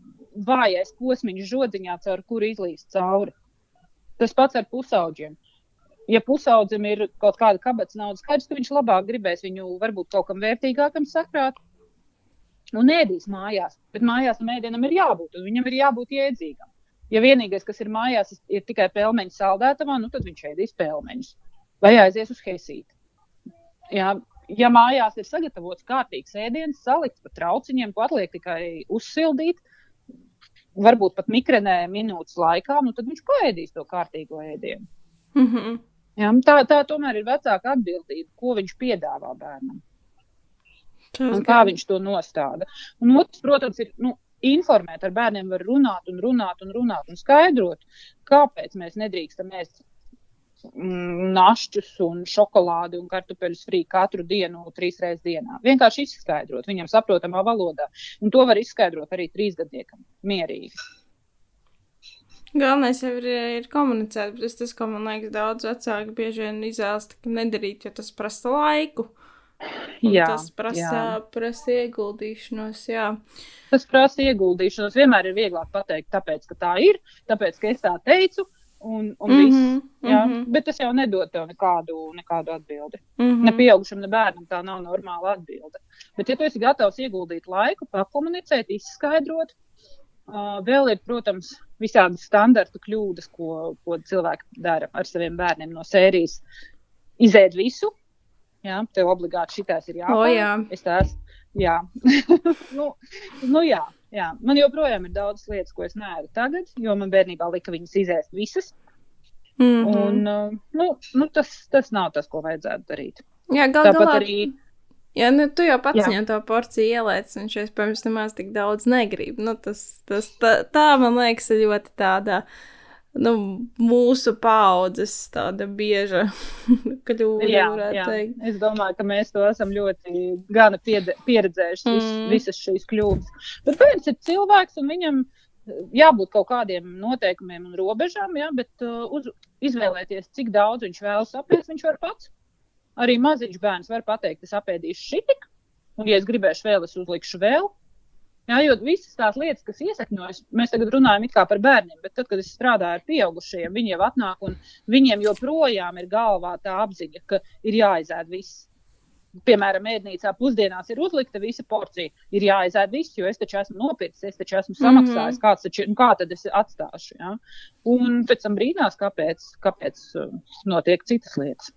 vājais posms žodziņā, caur kuru izlīst cauri. Tas pats ar pusauģiem. Ja pusaudzim ir kaut kāda kabatas naudas, skaidrs, ka viņš labāk gribēs viņu varbūt kaut kam vērtīgākam sakrāt un ēdīs mājās. Bet mājās tam ēdienam ir jābūt, un viņam ir jābūt jēdzīgam. Ja vienīgais, kas ir mājās, ir tikai pelmeņu saldētavā, nu tad viņš ēdīs pelmeņus vai aizies uz heisīti. Ja mājās ir sagatavots kārtīgs ēdiens, salikts pa trauciņiem, ko atliek tikai uzsildīt, varbūt pat mikrenē minūtes laikā, nu tad viņš paēdīs to kārtīgo ēdienu. Mm -hmm. ja, tā, tā tomēr ir vecāka atbildība, ko viņš piedāvā bērnam. Un kā viņš to nostāda. Un otrs, protams, ir nu, informēt ar bērniem, var runāt un runāt un runāt un skaidrot, kāpēc mēs nedrīkstam ēst našķus un šokolādi un kartupeļus frī katru dienu, trīs reizes dienā. Vienkārši izskaidrot viņam saprotamā valodā. Un to var izskaidrot arī trīsgadniekam mierīgi. Galvenais jau ir, ir komunicēt, bet tas, ko man liekas, daudz vecāki bieži vien izvēlas nedarīt, jo tas prasa laiku. Jā, tas prasa, jā. prasa ieguldīšanos. Jā. Tas prasa ieguldīšanos. Vienmēr ir vieglāk pateikt, tāpēc, ka tā ir, tāpēc, ka es tā teicu, un, un mm -hmm, viss. Jā? Mm -hmm. Bet tas jau nedod tev nekādu, nekādu atbildi. Mm -hmm. Ne pieaugušam, ne bērnam tā nav normāla atbilde. Bet, ja tu esi gatavs ieguldīt laiku, pakomunicēt, izskaidrot, uh, vēl ir, protams, visādi standarta kļūdas, ko, ko cilvēki dara ar saviem bērniem no sērijas. Izēd visu, jā, tev obligāti šitās ir jāpārāk. O, jā. Es tās, jā. *laughs* nu, nu, jā. Jā, man joprojām ir daudz lietas, ko es neēdu tagad, jo man bērnībā lika viņas izēst visas. Mm -hmm. Un, uh, nu, nu, tas, tas nav tas, ko vajadzētu darīt. Jā, gal Tāpat galā arī Jā, nu, tu jau pats viņam to porciju ieliec, un viņš iespējams nemaz tik daudz negrib. Nu, tas, tas, tā, tā, man liekas, ir ļoti tāda nu, mūsu paudzes tāda bieža *laughs* kļūda, Jā, varētu jā. teikt. Es domāju, ka mēs to esam ļoti gana pieredzējuši, vis, Mm. visas šīs kļūdas. Bet bērns ir cilvēks, un viņam jābūt kaut kādiem noteikumiem un robežām, jā, bet uh, uz, izvēlēties, cik daudz viņš vēlas apēst, viņš var pats. Arī maziņš bērns var pateikt, es apēdīšu šitik, un, ja es gribēšu vēl, es uzlikšu vēl. Jā, jo visas tās lietas, kas iesakņojas, mēs tagad runājam par bērniem, bet tad, kad es strādāju ar pieaugušajiem, viņi jau atnāk un viņiem joprojām ir galvā tā apziņa, ka ir jāizēd viss. Piemēram, ēdnīcā pusdienās ir uzlikta visa porcija. Ir jāizēd viss, jo es taču esmu nopircis, es taču esmu samaksājis. Mm -hmm. Kāds taču, nu, kā tad es atstāšu? Ja? Un pēc tam brīnās, kāpēc, kāpēc uh, notiek citas lietas.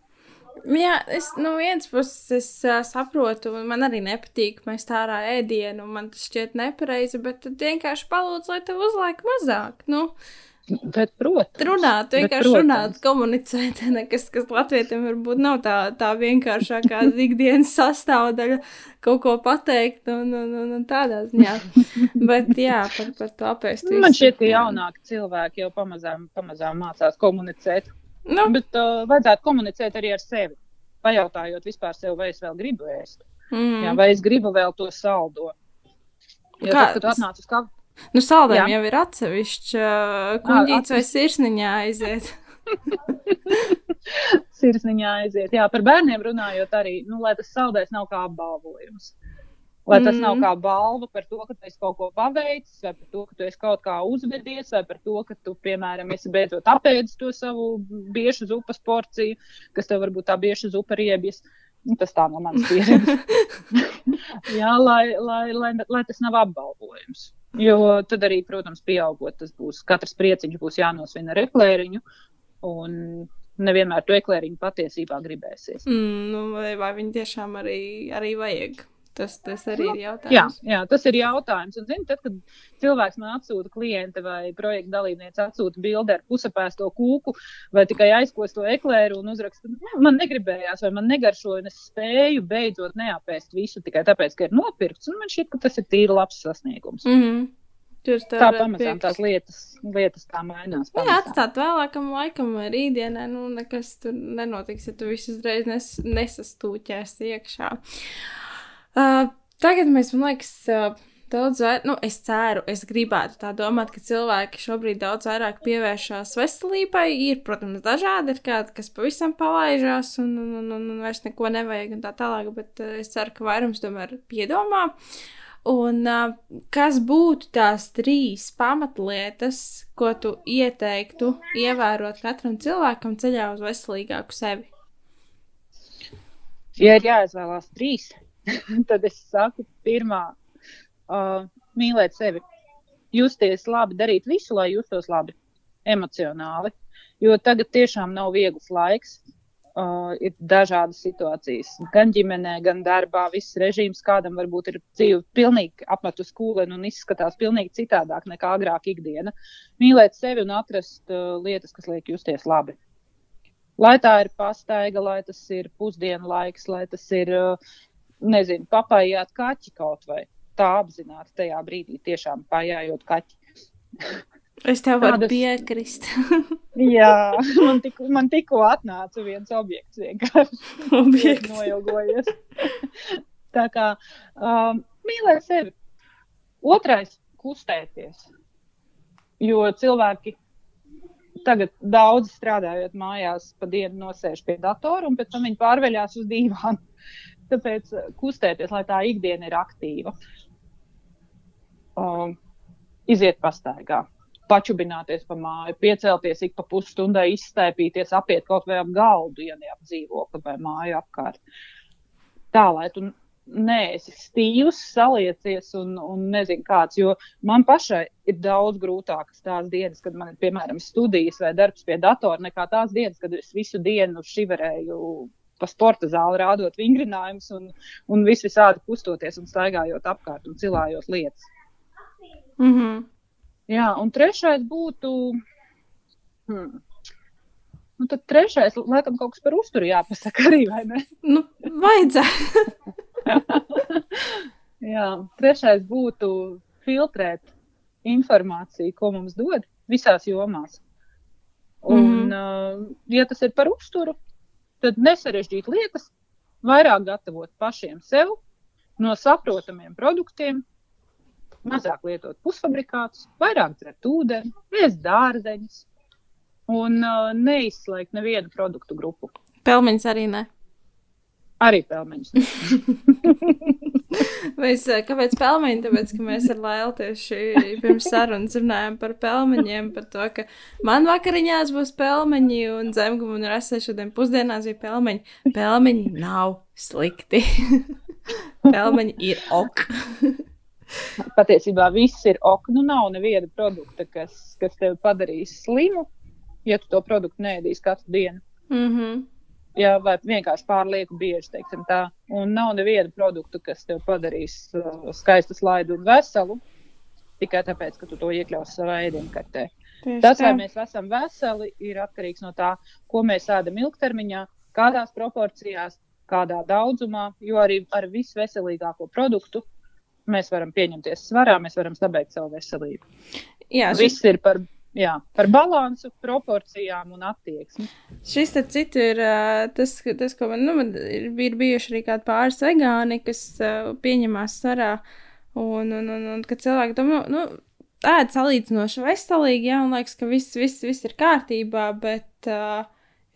Jā, es no vienas puses es, uh, saprotu, man arī nepatīk mest ārā ēdienu, man tas šķiet nepareizi, bet tad vienkārši palūdzu, lai tev uzlaik mazāk. Nu, Bet, protams, runāt, bet, vienkārši protams. runāt, komunicēt, *laughs* nekas, kas latvietim varbūt nav tā, tā vienkāršākā *laughs* ikdienas sastāvdaļa, kaut ko pateikt un, un, un, un tādā ziņā. Bet jā, par, par to apēst. Man šķiet, ka jaunāki cilvēki jau pamazām, pamazām mācās komunicēt. Nu, Bet uh, vajadzētu komunicēt arī ar sevi. Pajautājot vispār sev, vai es vēl gribu ēst, mm. jā, vai es gribu vēl to saldo. Jo Kā- tad, kad atnāc uz kādu nu saldēm Jā. jau ir atsevišķi uh, kuģīts vai sirsniņā aiziet. *laughs* sirsniņā aiziet. Jā, par bērniem runājot arī, nu, lai tas saldējs nav kā apbalvojums. Lai tas mm. nav kā balva par to, ka tu esi kaut ko paveicis, vai par to, ka tu esi kaut kā uzvedies, vai par to, ka tu, piemēram, esi beidzot apēdis to savu biešu zupas porciju, kas tev varbūt tā bieša zupa riebjas. Nu, tas tā no manas pieredzes. *laughs* Jā, lai, lai, lai, lai tas nav apbalvojums. Jo tad arī, protams, pieaugot, tas būs katrs prieciņš būs jānosvina ar eklēriņu. Un nevienmēr to eklēriņu patiesībā gribēsies. Mm, nu, vai, vai viņi tiešām arī, arī vajag? Tas, tas arī ir jautājums. Jā, jā tas ir jautājums. Un, zini, tad, kad cilvēks man atsūta klienta vai projekta dalībniece atsūta bildi ar pusapēsto kūku vai tikai aizkosto eklēru un uzraksta, man negribējās vai man negaršoja, un es spēju beidzot neapēst visu tikai tāpēc, ka ir nopirkts. Man šķiet, ka tas ir tīri labs sasniegums. Mm -hmm. Tur tā, tā pamazām tās lietas, lietas tā mainās. Pamazām. Jā, atstāt vēlākam laikam vai rītdienai, nu nekas tur nenotiks, ja tu visu uzreiz nes, nesastūķēsi iekšā. Uh, tagad mēs, man liekas, uh, daudz vairāk, nu, es ceru, es gribētu tā domāt, ka cilvēki šobrīd daudz vairāk pievēršās veselībai. Ir, protams, dažādi, ir kādi, kas pavisam palaižās un, un, un, un, un vairs neko nevajag un tā tālāk, bet uh, es ceru, ka vairums tomēr piedomā. Un uh, kas būtu tās trīs pamatlietas, ko tu ieteiktu ievērot katram cilvēkam ceļā uz veselīgāku sevi? Ja ir jāizvēlās trīs, *laughs* tad es saku, pirmā, uh, mīlēt sevi, justies labi, darīt visu, lai justos labi, emocionāli. Jo tagad tiešām nav viegls laiks. Uh, ir dažādas situācijas, gan ģimenē, gan darbā. Viss režīms kādam varbūt ir dzīve pilnīgi apmetu skūlēnu un izskatās pilnīgi citādāk nekā agrāk ikdiena. Mīlēt sevi un atrast uh, lietas, kas liek justies labi. Lai tā ir pastaiga, lai tas ir pusdienu laiks, lai tas ir uh, nezinu, papājāt kaķi kaut vai tā apzināti tajā brīdī tiešām pājājot kaķi. Es tev varu Tādas... piekrist. *laughs* jā, man, tik, man tikko atnāca viens objekts vienkārši. *laughs* Objekts. Noilgojies. *laughs* tā kā um, mīlēt sevi. Otrais - kustēties. Jo cilvēki tagad daudz strādājot mājās, pa dienu nosēž pie datora un pēc tam viņi pārveļās uz dīvānu. Tāpēc eh, kustēties, lai tā ikdiena ir aktīva. Um, iziet pastaigā, pačubināties pa māju, piecelties ik pa pusstundai, izstēpīties, apiet kaut vai ap galdu, ja ne ap dzīvokli vai māju apkārt. Tā, lai tu neesi stīvs, saliecies un, un nezinu kāds. Jo man pašai ir daudz grūtākas tās dienas, kad man ir piemēram studijas vai darbs pie datora, nekā tās dienas, kad es visu dienu šiverēju pa sporta zāli rādot vingrinājumus un, un vis visādi kustoties un staigājot apkārt un cilājot lietas. Mm -hmm. Jā, un trešais būtu. Hmm. Nu, tad trešais, laikam, kaut kas par uzturu jāpasaka arī, vai ne? Nu, vajadzētu. *laughs* Jā, trešais būtu filtrēt informāciju, ko mums dod visās jomās. Un, mm -hmm. uh, ja tas ir par uzturu, tad nesarežģīt lietas, vairāk gatavot pašiem sev no saprotamiem produktiem, mazāk lietot pusfabrikātus, vairāk dzert ūdeni, ēst dārzeņus un uh, neizslēgt nevienu produktu grupu. Pelmeņus arī ne. Arī pelmeņus. *laughs* Mēs, eh, kāpēc pelmeņi? Tāpēc, ka mēs ar Lēlu tieši pirms sarunas runājām par pelmeņiem, par to, ka man vakariņās būs pelmeņi un zemgum un rasē šodien pusdienās bija pelmeņi. Pelmeņi nav slikti. *laughs* pelmeņi ir ok. *laughs* Patiesībā viss ir ok. Nu nav neviena produkta, kas, kas tevi padarīs slimu, ja tu to produktu nēdīsi katru dienu. Mm -hmm ja, vai vienkārši pārlieku bieži, teiksim tā. Un nav neviena produkta, kas tev padarīs uh, skaistu slaidu un veselu, tikai tāpēc, ka tu to iekļausi savā ēdienkartē. Tas, vai mēs esam veseli, ir atkarīgs no tā, ko mēs ēdam ilgtermiņā, kādās proporcijās, kādā daudzumā, jo arī ar visveselīgāko produktu mēs varam pieņemties svarā, mēs varam sabeigt savu veselību. Jā, šis... Viss ir par jā, par balansu, proporcijām un attieksmi. Šis, starp citu, ir tas, tas, ko man, nu, ir, ir bijuši arī kādi pāris vegāni, kas pieņemās sarā. Un, un, un, un kad cilvēki domā, nu, ēd salīdzinoši veselīgi, jā, un liekas, ka viss, viss, viss ir kārtībā, bet uh,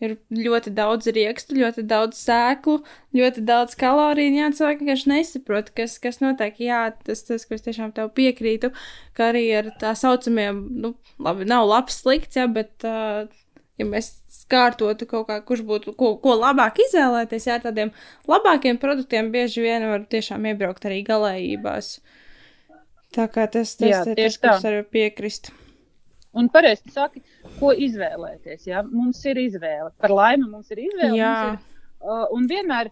ir ļoti daudz riekstu, ļoti daudz sēklu, ļoti daudz kaloriju. Jā, cilvēki vienkārši nesaprot, kas, kas notiek. Jā, tas, tas, ko es tiešām tev piekrītu, ka arī ar tā saucamiem, nu, labi, nav labs slikts, jā, bet, uh, ja mēs kārtotu kaut kā, kurš būtu, ko, ko labāk izvēlēties, jā, tādiem labākiem produktiem bieži vien var tiešām iebraukt arī galējībās. Tā kā tas, tas, Jā, tas, tas, kas tā. var piekrist. Un pareizi saki, ko izvēlēties. Ja? Mums ir izvēle. Par laimi mums ir izvēle. Jā. mums Ir, uh, un vienmēr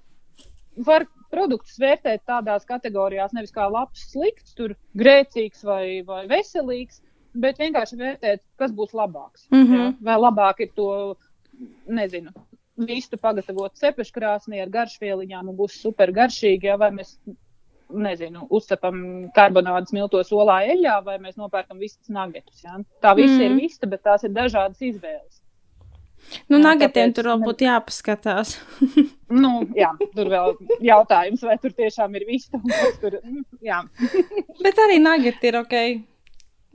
var produktus vērtēt tādās kategorijās, nevis kā labs, slikts, tur grēcīgs vai, vai veselīgs, bet vienkārši vērtēt, kas būs labāks. Mhm. ja? Vai labāk ir to, nezinu, vistu pagatavot cepeškrāsnī ar garšvieliņām un būs super garšīgi, ja? vai mēs nezinu, uzcepam karbonādu smilto solā eļļā, vai mēs nopērkam vistas nagetus. Ja? Tā viss mm. ir vista, bet tās ir dažādas izvēles. Nu, Jā, nagatiem tāpēc tur vēl būtu jāpaskatās. *laughs* Nu, jā, tur vēl jautājums, vai tur tiešām ir vista. Tur, mm, jā, *laughs* Bet arī nagati ir ok.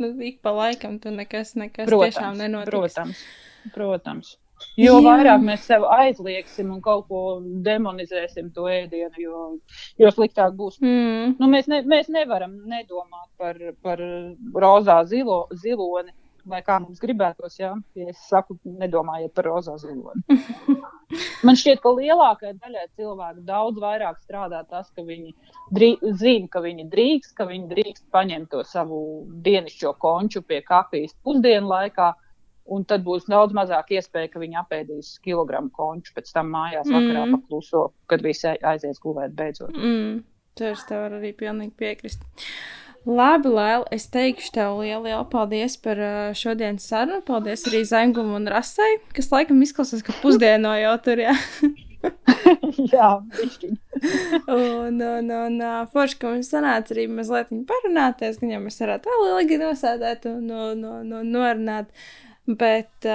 Nu, ik pa laikam tur nekas, nekas tiešām nenotiks. protams, protams. Jo Jā. vairāk mēs sev aizliegsim un kaut ko demonizēsim to ēdienu, jo, jo sliktāk būs. Mm. Nu, mēs, ne, mēs nevaram nedomāt par, par rozā zilo, ziloni, vai kā mums gribētos. Jā? Ja es saku, nedomājiet par rozā ziloni. *laughs* Man šķiet, ka lielākajai daļai cilvēku daudz vairāk strādā tas, ka viņi zina, ka viņi drīkst, ka viņi drīkst paņemt to savu dienascho konču pie kafijas pusdienu laikā. Un tad būs daudz mazāk iespēja, ka viņi apēdīs kilogramu konču pēc tam mājās vakarā Mm. pakluso, kad visi aizies gulēt beidzot. Mm. Tas tev var arī pilnīgi piekrist. Labi, Lēl, es teikšu tev lielu, lielu paldies par uh, šodienas sarunu. Paldies arī Zaimgum un Rasai, kas laikam izklausās, ka pusdieno jau tur, jā. *laughs* Jā. Un, un, un uh, forši, ka mums sanāca arī mazliet parunāties, gan jau mēs varētu vēl ilgi nosēdēt un no, no, no, norunāt. Bet,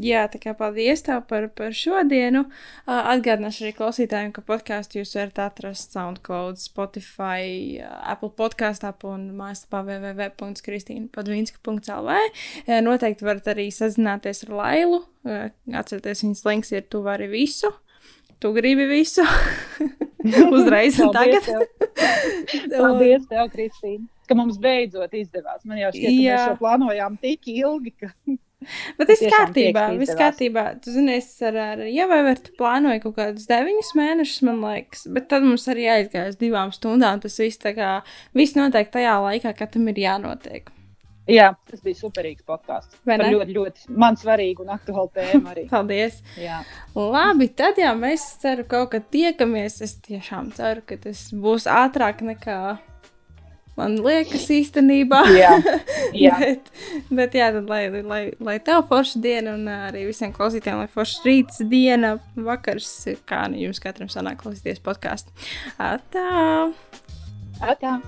jā, tā kā paldies tev par, par šodienu. Atgādināšu arī klausītājiem, ka podkāstu jūs varat atrast SoundCloud, Spotify, Apple podkāstā un mājaslapā www.kristīna.podvinska.lv. Uh, noteikti varat arī sazināties ar Lailu. Atcerieties, viņas links ir tu vari visu. Tu gribi visu. *laughs* Uzreiz un tagad. *laughs* Paldies, tev, Kristīne, ka mums beidzot izdevās. Man jau šķiet, ka Jā. mēs šo plānojām tik ilgi, ka *laughs* Bet viss kārtībā, viss kārtībā. Tu zini, es ar, ar Ievaivertu plānoju kaut kādus deviņus mēnešus, man liekas, bet tad mums arī aizgāja uz divām stundām. Tas viss tā kā, viss notiek tajā laikā, kad tam ir jānotiek. Jā, tas bija superīgs podkāsts. Ļoti, ļoti man svarīgu un aktuālu tēmu arī. *laughs* Paldies! Jā, Labi, tad jā, mēs ceru, ka kaut kad tiekamies. Es tiešām ceru, ka tas būs ātrāk nekā man liekas īstenībā. jā, *laughs* jā. bet, bet jā, tad lai, lai, lai tev forša diena un ā, arī visiem klausītājiem, lai forša rīts, diena, vakars, kā nu jums katram sanāk klausīties podkāstu. Tā! Atā.